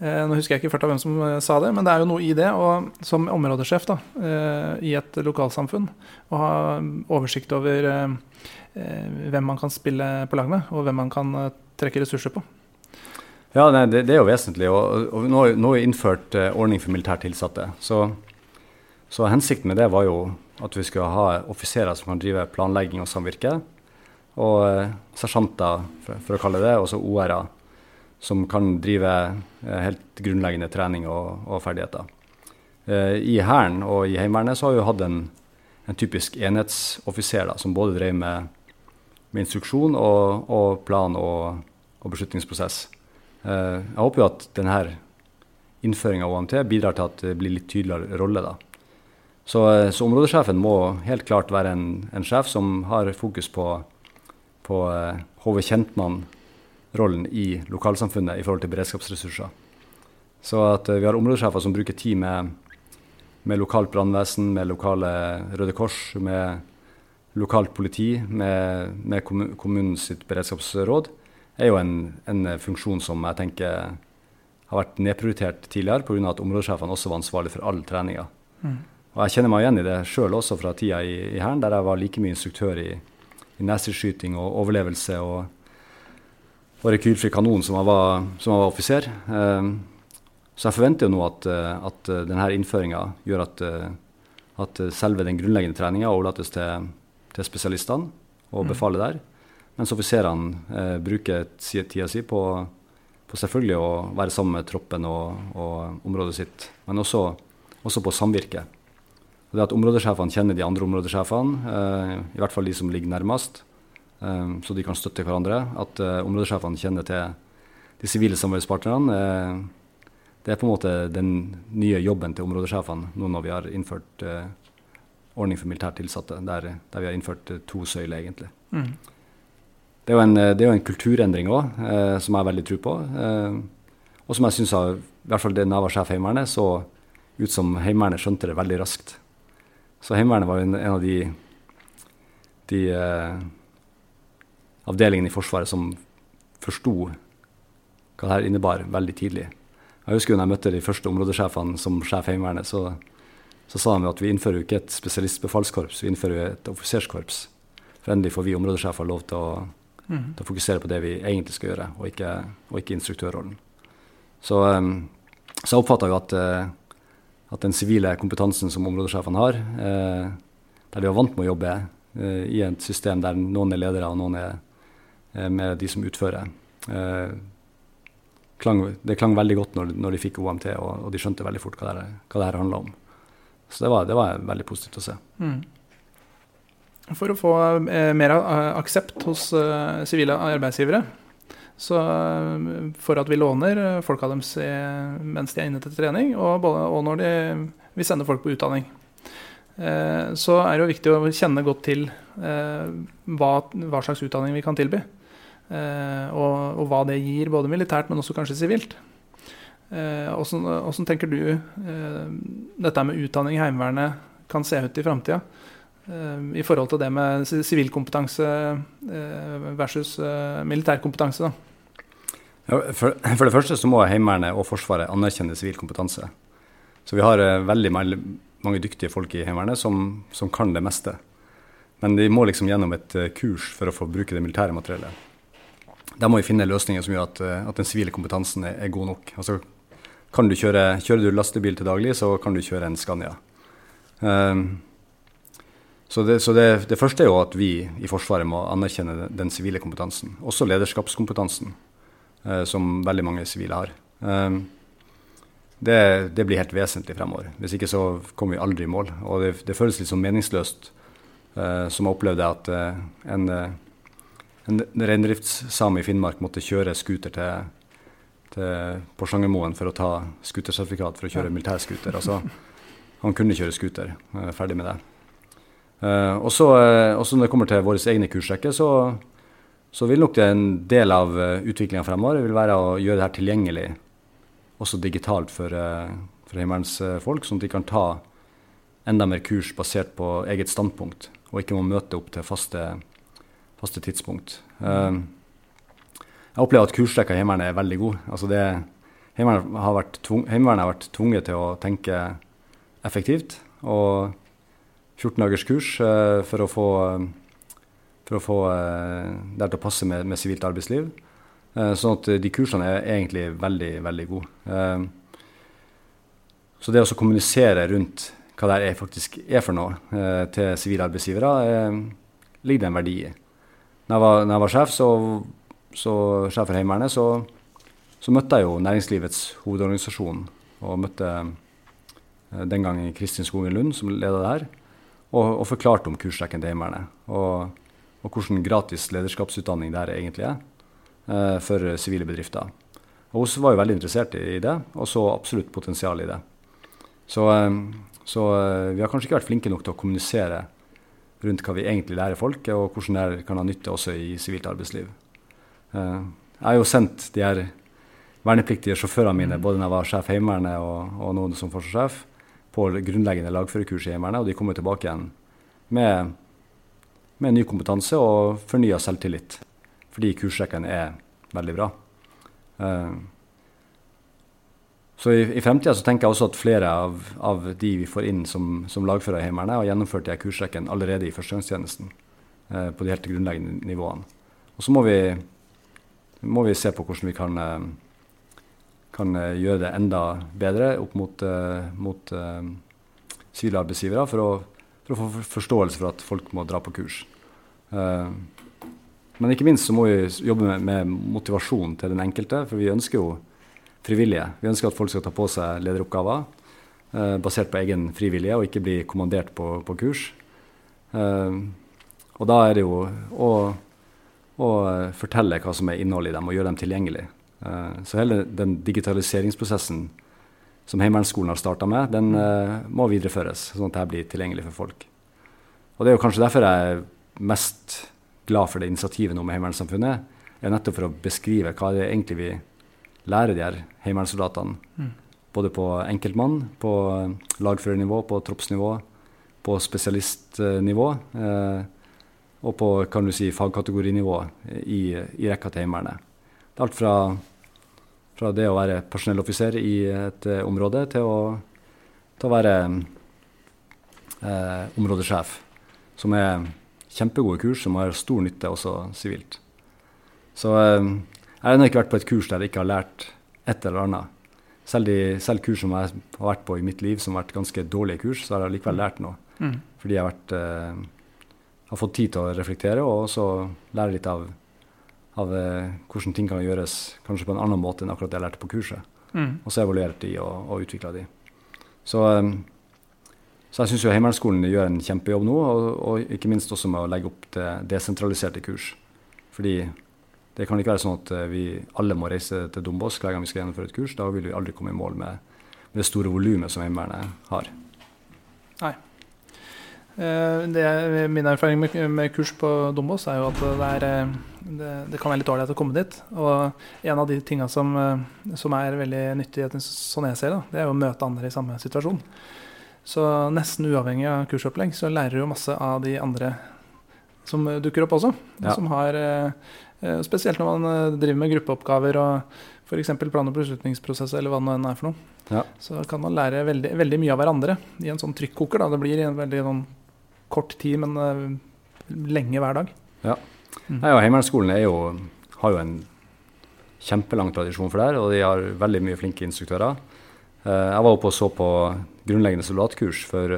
Nå husker jeg ikke ført av hvem som sa det, men det er jo noe i det. Og som områdesjef da, i et lokalsamfunn, å ha oversikt over hvem man kan spille på lag med, og hvem man kan trekke ressurser på. Ja, nei, det, det, er jo vesentlig. Og, og nå, nå er innført ordning for militært tilsatte. Så, så, hensikten med det var jo at vi skulle ha offiserer som kan drive planlegging og samvirke. Og sersjanter, for, for, å kalle det, og så OR-er, som kan drive uh, helt grunnleggende trening og, og ferdigheter. I Hæren og i Heimevernet så har vi hatt en, en typisk enhetsoffiser som både drev med, med instruksjon og, og plan og, og beslutningsprosess. Eh, jeg håper jo at denne innføringa av OMT bidrar til at det blir litt tydeligere rolle. da. Så, eh, så, områdesjefen må helt klart være en, en sjef som har fokus på, på HV eh, Kjentmann-rollen i lokalsamfunnet i forhold til beredskapsressurser. Så at vi har områdesjefer som bruker tid med, med lokalt brannvesen, med lokale Røde Kors, med lokalt politi, med, med kommunens beredskapsråd er jo en, en, funksjon som jeg tenker har vært nedprioritert tidligere pga. at områdesjefene også var ansvarlig for all treninga. Mm. Og jeg kjenner meg igjen i det sjøl også fra tida i, i Hæren, der jeg var like mye instruktør i, i neseskyting og overlevelse og rekylfri kanon som jeg var, som jeg var offiser. Um, så jeg forventer jo nå at, at denne innføringa gjør at, at, selve den grunnleggende treninga overlates til, til spesialistene og mm. befalet der. Mens offiserene eh, bruker tida si på, på, selvfølgelig å være sammen med troppen og, og området sitt, men også, også, på samvirke. Og det at områdesjefene kjenner de andre områdesjefene, eh, i hvert fall de som ligger nærmest, eh, så de kan støtte hverandre. At eh, områdesjefene kjenner til de sivile samarbeidspartnerne. Eh, det er på en måte den nye jobben til områdesjefene nå når vi har innført eh, ordning for militært tilsatte, der, der, vi har innført eh, to søyler, egentlig. Mm. Det, er en, det, er jo en, kulturendring òg, som jeg har veldig tro på. og som jeg syns, i hvert fall det jeg var sjef Heimevernet, så ut som Heimevernet skjønte det veldig raskt. Så Heimevernet var en, en av de, de eh, avdelingene i Forsvaret som forsto hva dette innebar veldig tidlig. Jeg husker når jeg møtte de første områdesjefene som sjef Heimevernet, så, så, sa de at vi innfører jo ikke et spesialistbefalskorps, vi innfører jo et offiserskorps. For endelig får vi områdesjefer lov til å, mm. til å, fokusere på det vi egentlig skal gjøre, og ikke, og ikke instruktørrollen. Så, um, så jeg oppfatta jo at uh, at den sivile kompetansen som områdesjefene har, eh, der de var vant med å jobbe eh, i et system der noen er ledere og noen er eh, med de som utfører, eh, klang, det klang veldig godt når, når de fikk OMT, og, og, de skjønte veldig fort hva det, her handla om. Så det var, det var, veldig positivt å se. Mm. For å få eh, mer aksept hos eh, sivile arbeidsgivere, så eh, for at vi låner eh, folka deres mens de er inne til trening, og, og når de, vi sender folk på utdanning. Eh, så er det jo viktig å kjenne godt til hva, hva slags utdanning vi kan tilby. Og, og, hva det gir, både militært, men også kanskje sivilt. Åssen tenker du dette med utdanning i Heimevernet kan se ut i framtida? I forhold til det med sivilkompetanse versus militærkompetanse. da. For, for, det første så må Heimevernet og Forsvaret anerkjenne sivil kompetanse. Så vi har veldig mange dyktige folk i Heimevernet som, som, kan det meste. Men de må liksom gjennom et kurs for å få bruke det militære materiellet. Der må vi finne løsninger som gjør at, uh, at den sivile kompetansen er, er, god nok. Altså, kan du kjøre, kjører du lastebil til daglig, så kan du kjøre en Scania. så, det, så det, det, første er jo at vi i Forsvaret må anerkjenne den sivile kompetansen. Også lederskapskompetansen. uh, som veldig mange sivile har. Um, det, det, blir helt vesentlig fremover. Hvis ikke så kommer vi aldri i mål. Og det føles litt sånn meningsløst, uh, som jeg opplevde at uh, en, en reindriftssame i Finnmark måtte kjøre scooter til, til Porsangermoen for å ta scootersertifikat for å kjøre militærscooter. Altså, han kunne kjøre scooter. Uh, ferdig med det. og så når det kommer til våre egne kursrekker, så så vil nok det en del av uh, utviklinga fremover vil være å gjøre det her tilgjengelig også digitalt for, for Heimevernets folk, sånn at de kan ta enda mer kurs basert på eget standpunkt, og ikke må møte opp til faste, faste tidspunkt. Uh, jeg opplever at kursrekka i Heimevernet er veldig god. Altså det, heimevernet, har vært tvung, heimevernet har vært tvunget til å tenke effektivt. Og 14 dagers kurs uh, for å få for å få eh, det til å passe med sivilt arbeidsliv. Eh, sånn at de kursene er egentlig veldig, veldig gode. Eh, så det å kommunisere rundt hva det faktisk er for noe til sivile arbeidsgivere, ligger det en verdi i. Når jeg var, når jeg var sjef, så, så, sjef for Heimevernet, så, så, møtte jeg jo Næringslivets hovedorganisasjon. Og møtte den gangen Kristin Skogen Lund, som leda det her, og, og forklarte om kursrekken til Heimevernet. Og og hvordan gratis lederskapsutdanning det egentlig er eh, for sivile bedrifter. Og Hun var jo veldig interessert i det, og så absolutt potensial i det. Så, eh, så eh, vi har kanskje ikke vært flinke nok til å kommunisere rundt hva vi egentlig lærer folk, og hvordan det kan ha nytte også i sivilt arbeidsliv. Eh, jeg har jo sendt de her vernepliktige sjåførene mine, både da jeg var sjef i Heimevernet og, og nå som forsvarssjef, på grunnleggende lagførerkurs i Heimevernet, og de kommer tilbake igjen med med ny kompetanse og fornya selvtillit. Fordi kursrekken er veldig bra. Uh, så i, i fremtida tenker jeg også at flere av, av de vi får inn som, som lagfører i Heimevernet, har gjennomført de kursrekken allerede i førstegangstjenesten. eh, på de helt grunnleggende nivåene. Og så må vi, må vi se på hvordan vi kan, uh, kan gjøre det enda bedre opp mot, mot sivile arbeidsgivere for å for å få forståelse for at folk må dra på kurs. Uh, men ikke minst så må vi jobbe med, med, motivasjon til den enkelte, for vi ønsker jo frivillige. Vi ønsker at folk skal ta på seg lederoppgaver. eh, basert på egen frivillige, og ikke bli kommandert på, på kurs. Eh, og da er det jo å, å, fortelle hva som er innholdet i dem, og gjøre dem tilgjengelig. Eh, så hele den digitaliseringsprosessen som Heimevernsskolen har starta med, den eh, må videreføres, sånn at det blir tilgjengelig for folk. Og det er jo kanskje derfor jeg er mest glad for det initiativet nå med Heimevernssamfunnet, er nettopp for å beskrive hva det egentlig vi lære de her heimevernssoldatene. Mm. Både på enkeltmann, på lagførernivå, på troppsnivå, på spesialistnivå. Eh, og på kan du si, fagkategorinivå i, i rekka til Heimevernet. Det er alt fra, fra, det å være personelloffiser i et uh, område til å, til å være eh, områdesjef, som er kjempegode kurs som har stor nytte også sivilt. Så eh, jeg har ennå ikke vært på et kurs der jeg ikke har lært et eller annet. Selv, de, selv kurs som jeg har vært på i mitt liv, som har vært ganske dårlige kurs, så har jeg likevel lært noe. Mm. Fordi jeg har, vært, eh, har, fått tid til å reflektere og også lære litt av, av eh, hvordan ting kan gjøres kanskje på en annen måte enn akkurat det jeg lærte på kurset. Mm. Og så evaluert de og, og utvikla de. Så, eh, så jeg syns Heimevernsskolen gjør en kjempejobb nå, og, og, ikke minst også med å legge opp til desentraliserte kurs. Fordi det kan ikke være sånn at eh, vi alle må reise til Dombås hver gang vi skal gjennomføre et kurs. Da vil vi aldri komme i mål med, med det store volumet som Heimevernet har. Nei. Eh, det, min erfaring med, med, kurs på Dombås er jo at det, er, eh, det, det kan være litt ålreit å komme dit. Og en av de tinga som, som, er veldig nyttig, sånn jeg ser det, det er å møte andre i samme situasjon. Så nesten uavhengig av kursopplegg så lærer du jo masse av de andre som dukker opp også. Ja. Som har Eh, spesielt når man eh, driver med gruppeoppgaver og f.eks. plan- og beslutningsprosess eller hva det nå er for noe. Ja. Så kan man lære veldig, veldig, mye av hverandre i en sånn trykkoker. Da. Det blir i en veldig noen kort tid, men uh, lenge hver dag. Ja. Mm. Heimevernsskolen har jo en kjempelang tradisjon for det her, og de har veldig mye flinke instruktører. Jeg var oppe og så på grunnleggende soldatkurs for,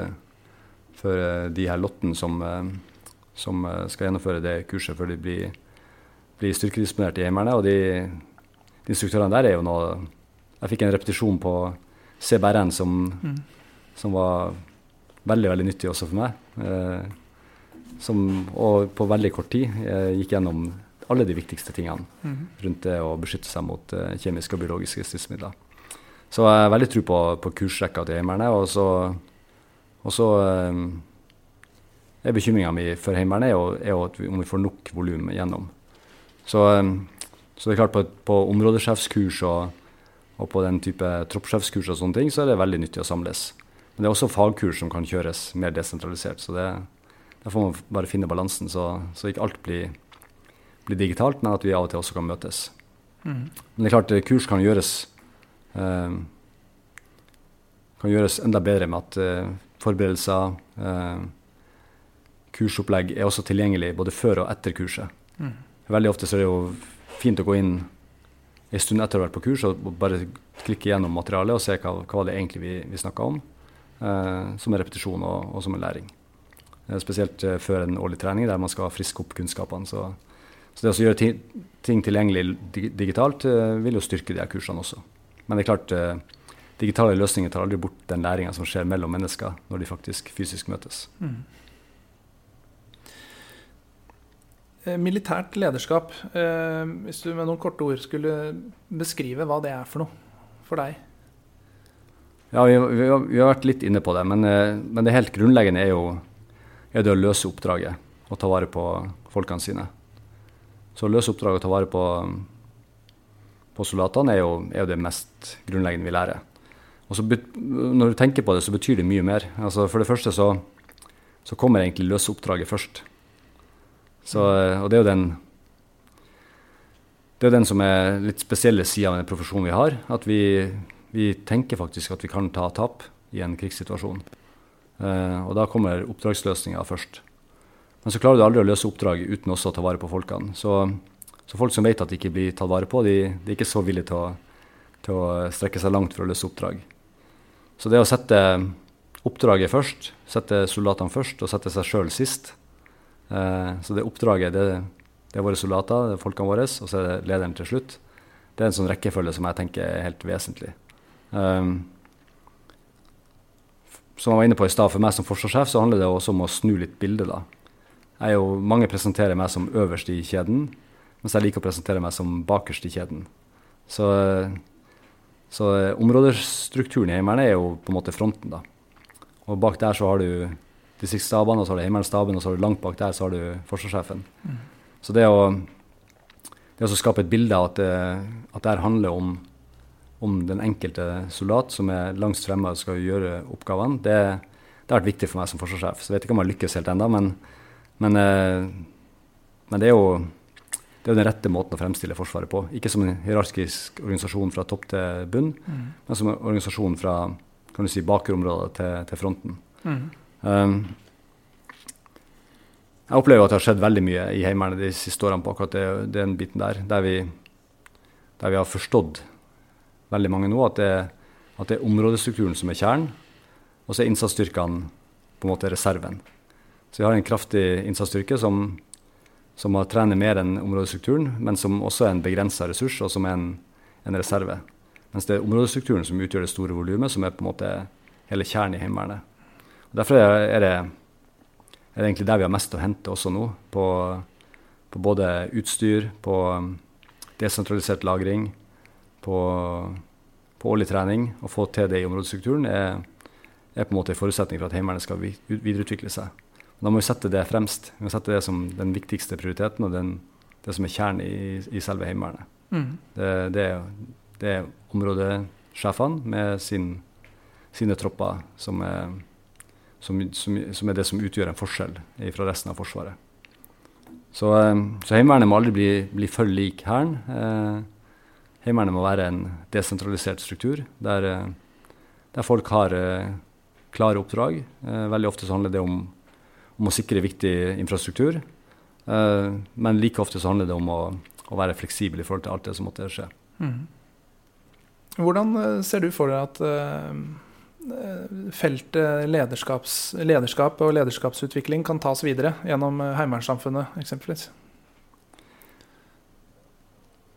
for de her lotten som, som skal gjennomføre det kurset før de blir bli styrkedisponert i Heimevernet. Og de, de, instruktørene der er jo noe Jeg fikk en repetisjon på CBRN som, mm. som var veldig veldig nyttig også for meg. Eh, som, og på veldig kort tid eh, gikk gjennom alle de viktigste tingene mm. rundt det å beskytte seg mot eh, kjemiske og biologiske stridsmidler. Så jeg har veldig tro på, på kursrekka til Heimevernet. Og så, og så eh, er bekymringa mi for Heimevernet er, er, at vi, om vi får nok volum gjennom. Så, så, det er klart på, på områdesjefskurs og, og, på den type troppssjefskurs og sånne ting, så er det veldig nyttig å samles. Men det er også fagkurs som kan kjøres mer desentralisert. Så det, der får man bare finne balansen, så, så ikke alt blir, blir, digitalt, men at vi av og til også kan møtes. Mm. Men det er klart, kurs kan gjøres eh, kan gjøres enda bedre med at eh, forberedelser, eh, kursopplegg er også tilgjengelig både før og etter kurset. Mm. Veldig ofte så er det jo fint å gå inn en stund etter å ha vært på kurs og bare klikke gjennom materialet og se hva, hva det egentlig vi, vi snakka om, eh, som en repetisjon og, og som en læring. Eh, spesielt eh, før en årlig trening der man skal friske opp kunnskapene. Så, så det å gjøre ting, ting tilgjengelig digitalt eh, vil jo styrke de her kursene også. Men det er klart, eh, digitale løsninger tar aldri bort den læringa som skjer mellom mennesker når de faktisk fysisk møtes. Mm. Eh, militært lederskap, eh, hvis du med noen korte ord skulle beskrive hva det er for noe for deg? Ja, vi, vi, har, vi har, vært litt inne på det, men, eh, men det helt grunnleggende er jo er det å løse oppdraget og ta vare på folkene sine. Så å løse oppdraget og ta vare på, på soldatene er jo, er det mest grunnleggende vi lærer. Og så Når du tenker på det, så betyr det mye mer. Altså for det første så, så kommer egentlig løse oppdraget først. Så, og det er jo den det er den som er litt spesielle sida av den profesjonen vi har. At vi, vi, tenker faktisk at vi kan ta tap i en krigssituasjon. Uh, og da kommer oppdragsløsninga først. Men så klarer du aldri å løse oppdraget uten også å ta vare på folkene. Så, så folk som vet at de ikke blir tatt vare på, de, de er ikke så villige til å, til å, strekke seg langt for å løse oppdrag. Så det å sette oppdraget først, sette soldatene først og sette seg sjøl sist, Eh, så det oppdraget, det, det, er våre soldater, det er folkene våre, og så er det lederen til slutt. Det er en sånn rekkefølge som jeg tenker er helt vesentlig. Um, som jeg var inne på i stad, for meg som forsvarssjef så handler det også om å snu litt bildet. da. Jeg er jo, mange presenterer meg som øverst i kjeden, mens jeg liker å presentere meg som bakerst i kjeden. Så, så områdestrukturen i Heimevernet er jo på en måte fronten. da. Og bak der så har du distriktsstabene, og så har du Heimevernsstaben, og så har du langt bak der så har du forsvarssjefen. Mm. Så det å, det å skape et bilde av at det, at det handler om om den enkelte soldat som er langst fremme og skal gjøre oppgavene, det, det, har vært viktig for meg som forsvarssjef. Så jeg vet ikke om jeg lykkes helt ennå, men, men, eh, men, det er jo det er den rette måten å fremstille Forsvaret på. Ikke som en hierarkisk organisasjon fra topp til bunn, mm. men som en organisasjon fra kan du si, bakerområdet til, til fronten. Mm. Um, jeg opplever at det har skjedd veldig mye i Heimevernet de siste årene på akkurat det, den biten der, der vi, der vi har forstått veldig mange nå, at det, at det er områdestrukturen som er kjernen, og så er innsatsstyrkene på en måte reserven. Så vi har en kraftig innsatsstyrke som, som har trener mer enn områdestrukturen, men som også er en begrensa ressurs, og som er en, en, reserve. Mens det er områdestrukturen som utgjør det store volumet, som er på en måte hele kjernen i Heimevernet. Derfor er det, er det, egentlig der vi har mest å hente også nå, på, på både utstyr, på desentralisert lagring, på, på årlig trening, å få til det i områdestrukturen, er, er, på en måte en forutsetning for at Heimevernet skal videreutvikle seg. Da må vi sette det fremst. Vi må sette det som den viktigste prioriteten og den, det som er kjernen i, i selve Heimevernet. Mm. Det, det, det, er områdesjefene med sin, sine tropper som er, som, som, som er, det som utgjør en forskjell fra resten av Forsvaret. Så, eh, så Heimevernet må aldri bli, bli for lik Hæren. Eh, Heimevernet må være en desentralisert struktur der, eh, der folk har klare oppdrag. Veldig ofte så handler det om, om å sikre viktig infrastruktur. Men like ofte så handler det om å, å, være fleksibel i forhold til alt det som måtte skje. Mm. Hvordan ser du for deg at feltet lederskap og lederskapsutvikling kan tas videre gjennom heimevernssamfunnet eksempelvis?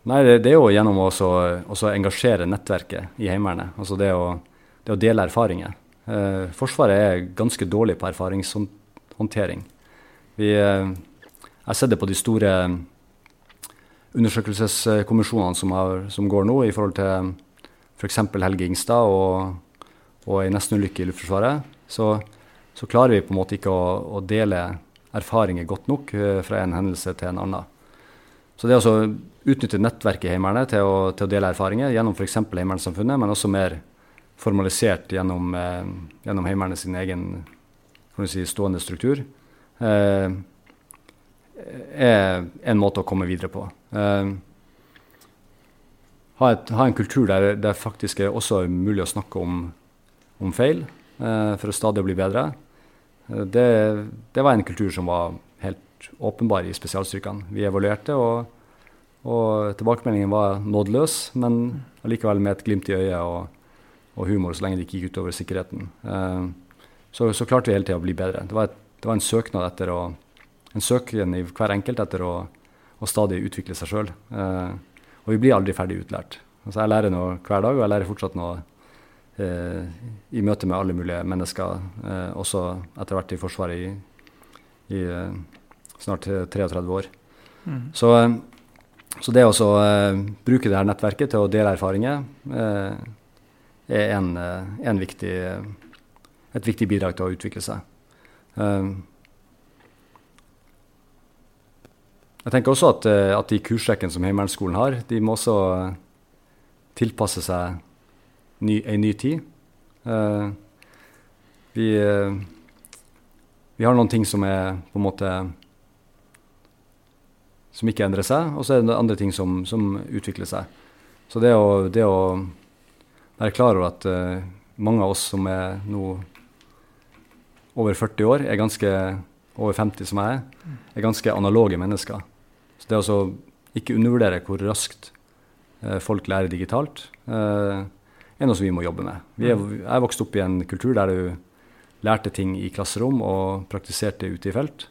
Nei, det, det, er jo gjennom å engasjere nettverket i Heimevernet. Altså det å, det å dele erfaringer. Eh, forsvaret er ganske dårlig på erfaringshåndtering. Vi, eh, jeg har sett det på de store undersøkelseskommisjonene som, har, som går nå, i forhold til f.eks. Helge Ingstad og, og ei nestenulykke i Luftforsvaret. Så, så, klarer vi på en måte ikke å, å dele erfaringer godt nok eh, fra en hendelse til en annen. Så det å utnytte nettverket i Heimevernet til, til, å dele erfaringer gjennom f.eks. Heimevernssamfunnet, men også mer formalisert gjennom, eh, gjennom Heimevernet sin egen si, stående struktur, eh, er en måte å komme videre på. Eh, ha, et, ha, en kultur der det faktisk er også mulig å snakke om, om feil eh, for å stadig bli bedre. Eh, det, det var en kultur som var helt åpenbar i spesialstyrkene. Vi evaluerte, og, og tilbakemeldingen var nådeløs, men allikevel med et glimt i øyet og, og, humor, så lenge det ikke gikk utover sikkerheten. Uh, så, så, klarte vi hele tida å bli bedre. Det var, et, det var, en søknad etter å en søken i hver enkelt etter å, å stadig utvikle seg sjøl. Eh, og vi blir aldri ferdig utlært. Altså, jeg lærer noe hver dag, og jeg lærer fortsatt noe i møte med alle mulige mennesker, også etter hvert i Forsvaret i, i snart 33 år. Mm. Så, eh, så, det å bruke det her nettverket til å dele erfaringer er en, en viktig, et viktig bidrag til å utvikle seg. jeg tenker også at, at de kursrekkene som Heimevernsskolen har, de må også tilpasse seg ny, en ny tid. vi, vi har noen ting som er på en måte som ikke endrer seg, og så er det andre ting som, som utvikler seg. Så det å, det å, være klar over at uh, mange av oss som er nå over 40 år, er ganske over 50 som jeg er, er ganske analoge mennesker. Så det å ikke undervurdere hvor raskt uh, folk lærer digitalt, uh, er noe som vi må jobbe med. Er, jeg vokste opp i en kultur der du lærte ting i klasserom og praktiserte ute i felt,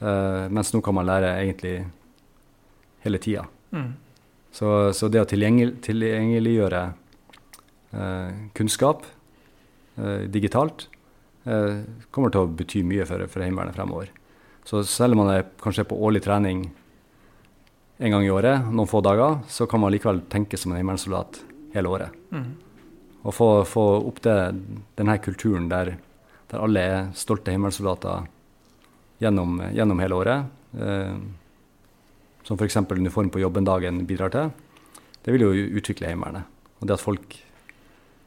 mens nå kan man lære egentlig hele tida. Mm. Så, så, det å tilgjengel, tilgjengeliggjøre uh, kunnskap uh, digitalt kommer til å bety mye for, for Heimevernet fremover. Så selv om man er kanskje på årlig trening en gang i året, noen få dager, så kan man likevel tenke som en heimevernssoldat hele året. Mm. Og få, få opp det, denne kulturen der, der alle er stolte himmelsoldater gjennom, gjennom hele året. Eh, som f.eks. uniform på jobben-dagen bidrar til. Det vil jo utvikle Heimevernet. Og det at folk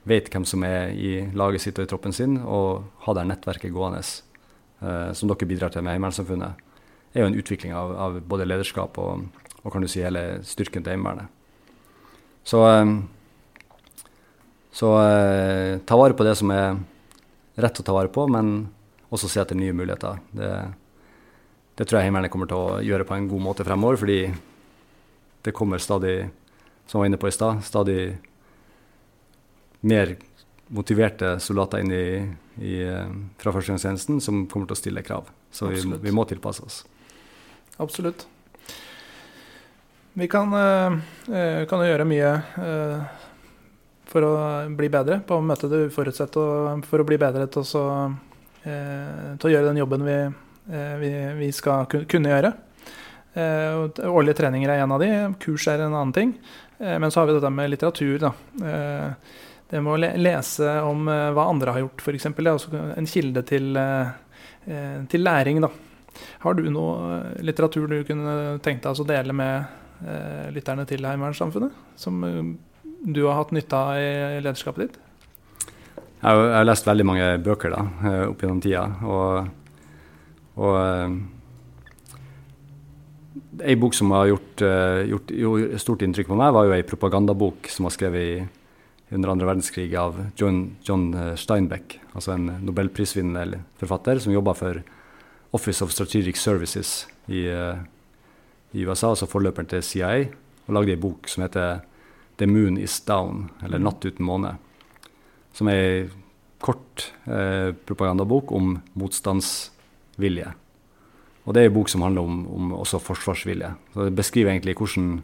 vet hvem som er i laget sitt og i troppen sin, og har det nettverket gående eh, som dere bidrar til med Heimevernssamfunnet, er jo en utvikling av, av både lederskap og, og, kan du si hele styrken til Heimevernet. Så, eh, så eh, ta vare på det som er rett å ta vare på, men også se etter nye muligheter. Det, det tror jeg Heimevernet kommer til å gjøre på en god måte fremover, fordi det kommer stadig, som jeg var inne på i stad, stadig mer motiverte soldater inn i, i, eh, fra førstegangstjenesten som kommer til å stille krav. Så vi, vi, må tilpasse oss. Absolutt. Vi kan, øh, kan gjøre mye for å bli bedre på å møte det uforutsette og for å bli bedre til å, øh, til å gjøre den jobben vi Eh, vi, vi, skal kunne gjøre. Eh, årlige treninger er en av de, kurs er en annen ting. Eh, men så har vi dette med litteratur. Da. Det med å lese om hva andre har gjort, f.eks. Det er også en kilde til, til læring. Da. Har du noe litteratur du kunne tenkt deg å dele med lytterne til Heimevernssamfunnet? Som du har hatt nytte av i lederskapet ditt? Jeg har, lest veldig mange bøker da, opp gjennom tida. og og Ei bok som har gjort, uh, gjort, gjort, stort inntrykk på meg, var jo ei propagandabok som var skrevet under andre verdenskrig av John, John eh, Steinbeck, altså en nobelprisvinnende forfatter som jobba for Office of Strategic Services i, i USA, altså forløperen til CIA, og lagde ei bok som heter The Moon Is Down, eller. Natt uten måne. Som er ei kort eh, propagandabok om motstandsvilje. Og det er en bok som handler om, om også forsvarsvilje. Så det beskriver egentlig hvordan,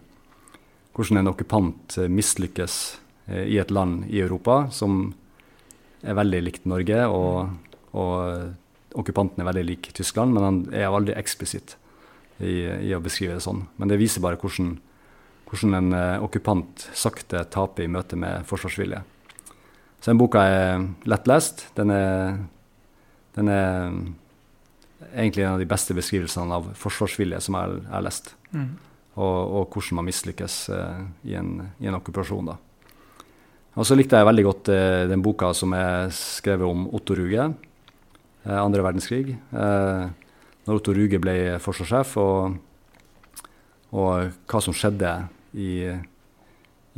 hvordan en okkupant eh, mislykkes eh, i et land i Europa som er veldig likt Norge, og, og eh, okkupanten er veldig lik Tyskland, men han er aldri eksplisitt i, i, å beskrive det sånn. Men det viser bare hvordan, hvordan en uh, okkupant sakte taper i møte med forsvarsvilje. Så den boka er lettlest. Den er, den er egentlig en av de beste beskrivelsene av forsvarsvilje som jeg har lest. Mm. Og, og, hvordan man mislykkes uh, i, en, i, en, okkupasjon. da. Og så likte jeg veldig godt uh, den boka som er skrevet om Otto Ruge, uh, andre verdenskrig. når Otto Ruge ble forsvarssjef, og, og, hva som skjedde i,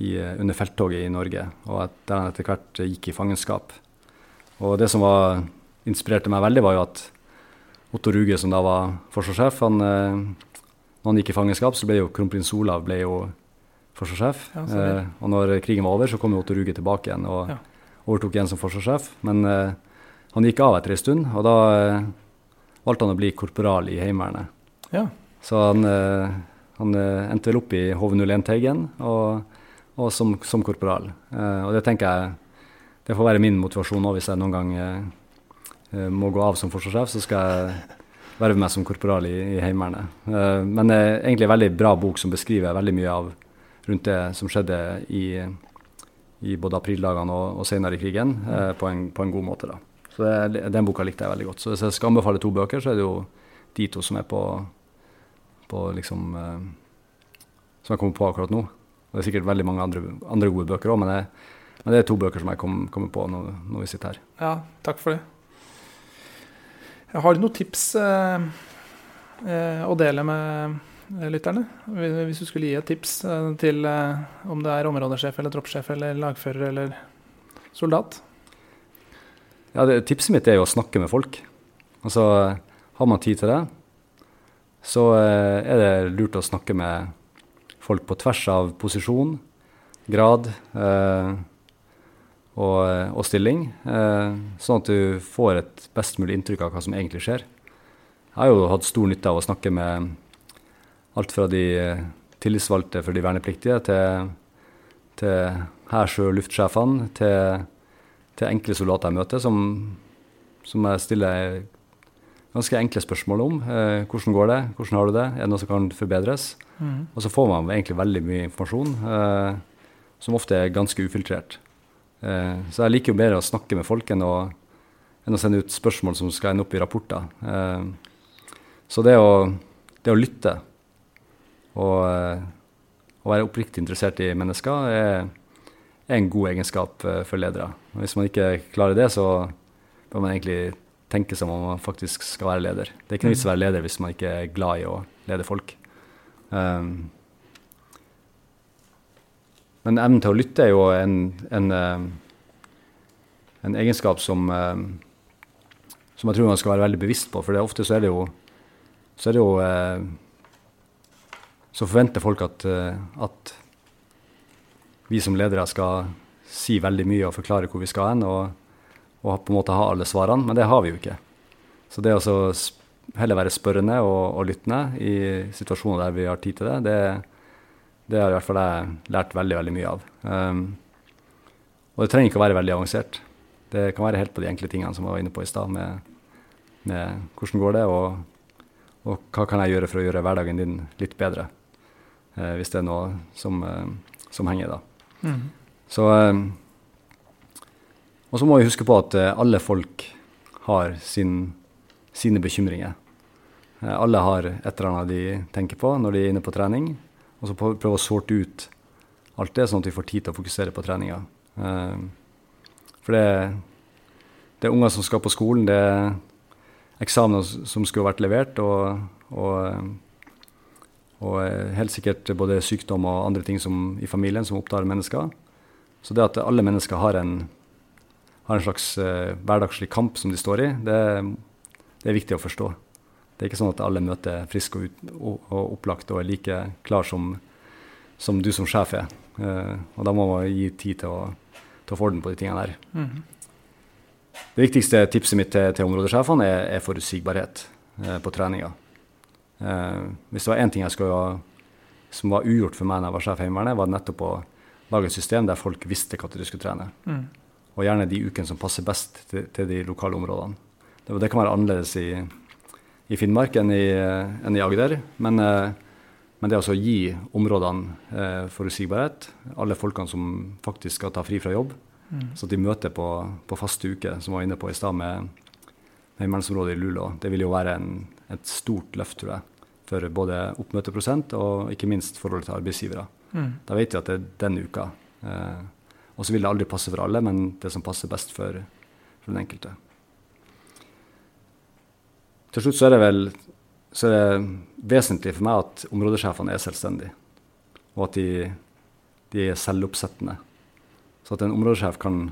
i, under felttoget i Norge, og at der han etter hvert gikk i fangenskap. Og det som var, inspirerte meg veldig, var jo at Otto Ruge, som da var forsvarssjef, han, eh, når han gikk i fangenskap, så ble jo kronprins Olav ble jo forsvarssjef. Ja, eh, og når krigen var over, så kom jo Otto Ruge tilbake igjen og ja. overtok igjen som forsvarssjef. Men eh, han gikk av etter en stund, og da eh, valgte han å bli korporal i Heimevernet. Ja. Så han, eh, han eh, endte vel opp i HV01 Teigen og, og som, som, korporal. og det tenker jeg det får være min motivasjon òg hvis jeg noen gang Eh, må gå av som forsvarssjef, så skal jeg verve meg som korporal i, i Heimevernet. Uh, men det er egentlig en veldig bra bok som beskriver veldig mye av rundt det som skjedde i, i både aprildagene og, og senere i krigen, uh, på, en, på, en, god måte. da. Så det, Den boka likte jeg veldig godt. Så hvis jeg skal anbefale to bøker, så er det jo de to som er på, på liksom uh, Som jeg kommer på akkurat nå. Og det er sikkert veldig mange andre, andre gode bøker òg, men, men, det er to bøker som jeg kommer på når, når vi sitter her. Ja, takk for det. Har du noen tips eh, eh, å dele med lytterne? Hvis du skulle gi et tips eh, til eh, om det er områdesjef eller troppssjef eller lagfører eller soldat? Ja, det, Tipset mitt er jo å snakke med folk. Altså, Har man tid til det, så eh, er det lurt å snakke med folk på tvers av posisjon, grad. Eh, og, eh, og stilling, eh, sånn at du får et best mulig inntrykk av hva som egentlig skjer. Jeg har jo hatt stor nytte av å snakke med alt fra de eh, tillitsvalgte for de vernepliktige til, til hærs- og luftsjefene, til, til, enkle soldater jeg møter, som, som jeg stiller ganske enkle spørsmål om. Eh, hvordan går det? Hvordan har du det? Er det noe som kan forbedres? Mm. Og så får man egentlig veldig mye informasjon, eh, som ofte er ganske ufiltrert. Eh, så jeg liker jo bedre å snakke med folk enn å, enn å sende ut spørsmål som skal ende opp i rapporter. Eh, så det å, det å lytte og, eh, og være oppriktig interessert i mennesker er, er en god egenskap eh, for ledere. Og hvis man ikke klarer det, så bør man egentlig tenke som om man faktisk skal være leder. Det er ikke noe vits å være leder hvis man ikke er glad i å lede folk. Um, men evnen til å lytte er jo en, en, um, en egenskap som, um, som jeg tror man skal være veldig bevisst på. For det, ofte så er det jo, så, er det jo uh, så forventer folk at, uh, at vi som ledere skal si veldig mye og forklare hvor vi skal hen, og, og på en måte ha alle svarene. Men det har vi jo ikke. Så det å heller være spørrende og, og, lyttende i situasjoner der vi har tid til det, det, det har i hvert fall jeg lært veldig veldig mye av. Um, og det trenger ikke å være veldig avansert. Det kan være helt på de enkle tingene som jeg var inne på i stad, med, med, hvordan går det, og, og, hva kan jeg gjøre for å gjøre hverdagen din litt bedre, uh, hvis det er noe som, uh, som henger, da. Mm. Så uh, Og så må vi huske på at alle folk har sin, sine bekymringer. alle har et eller annet de tenker på når de er inne på trening og så prøve å sorte ut alt det, sånn at vi får tid til å fokusere på treninga. Uh, for det, det, er unger som skal på skolen, det er eksamener som skulle vært levert, og, og, og helt sikkert både sykdom og andre ting som, i familien som opptar mennesker. Så det at alle mennesker har en, har en slags uh, hverdagslig kamp som de står i, det, det er viktig å forstå. Det er ikke sånn at alle møter friske og, ut, og, og opplagt og er like klar som, som du som sjef er. Uh, og da må man gi tid til å, til å få orden på de tingene der. Mm. Det viktigste tipset mitt til, til områdesjefene er, er forutsigbarhet uh, på treninga. Hvis det var én ting jeg skulle, som var ugjort for meg da jeg var sjef i Heimevernet, var det nettopp å lage et system der folk visste når de skulle trene. Mm. Og gjerne de ukene som passer best til, til de lokale områdene. Det, det kan være annerledes i i Finnmark enn i, enn i Agder. Men, eh, men, det å gi områdene eh, forutsigbarhet, alle folkene som faktisk skal ta fri fra jobb, mm. så at de møter på, på faste uker, som vi var inne på i stad med heimevernsområdet i Luleå, det vil jo være en, et stort løft, tror jeg, for både oppmøteprosent og ikke minst forholdet til arbeidsgivere. Mm. Da vet vi at det er den uka. Eh, og så vil det aldri passe for alle, men det som passer best for, for den enkelte. Til slutt så er det vel er det vesentlig for meg at områdesjefene er selvstendige, og at de, de er selvoppsettende. Så at en områdesjef kan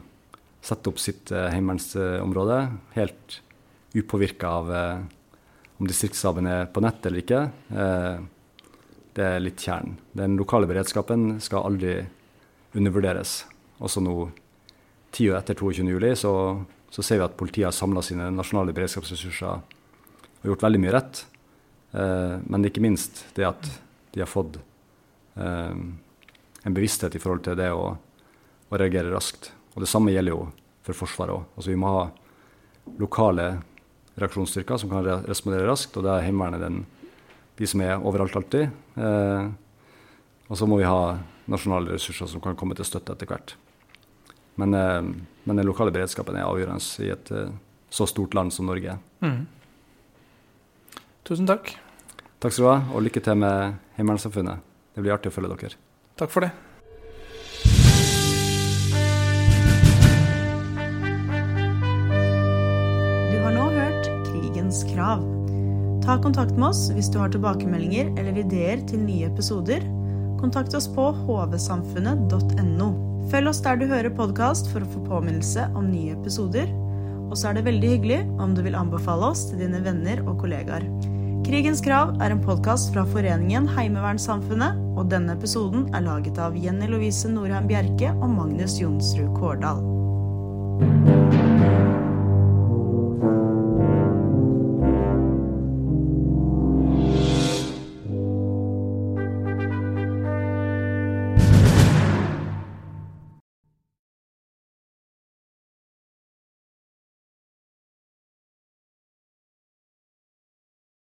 sette opp sitt eh, heimevernsområde helt upåvirka av eh, om distriktsstaben er på nett eller ikke. Eh, det er litt kjernen. Den lokale beredskapen skal aldri undervurderes. Også nå, tida etter 22.07, så, så ser vi at politiet har samla sine nasjonale beredskapsressurser og gjort veldig mye rett. Eh, men ikke minst det at de har fått eh, en bevissthet i forhold til det å, å, reagere raskt. Og det samme gjelder jo for Forsvaret òg. Altså, vi må ha lokale reaksjonsstyrker som kan respondere raskt, og det er Heimevernet de som er overalt alltid. Eh, og så må vi ha nasjonale ressurser som kan komme til støtte etter hvert. Men, eh, men den lokale beredskapen er avgjørende i et eh, så stort land som Norge. Mm. Tusen takk. Takk skal du ha, og lykke til med Heimevernssamfunnet. Det blir artig å følge dere. Takk for det. Du har nå hørt Krigens krav. Ta kontakt med oss hvis du har tilbakemeldinger eller ideer til nye episoder. Kontakt oss på hvsamfunnet.no. Følg oss der du hører podkast for å få påminnelse om nye episoder. Og så er det veldig hyggelig om du vil anbefale oss til dine venner og kollegaer. Krigens krav er en podkast fra foreningen Heimevernssamfunnet, og denne episoden er laget av Jenny Lovise Norheim Bjerke og Magnus Jonsrud Kårdal.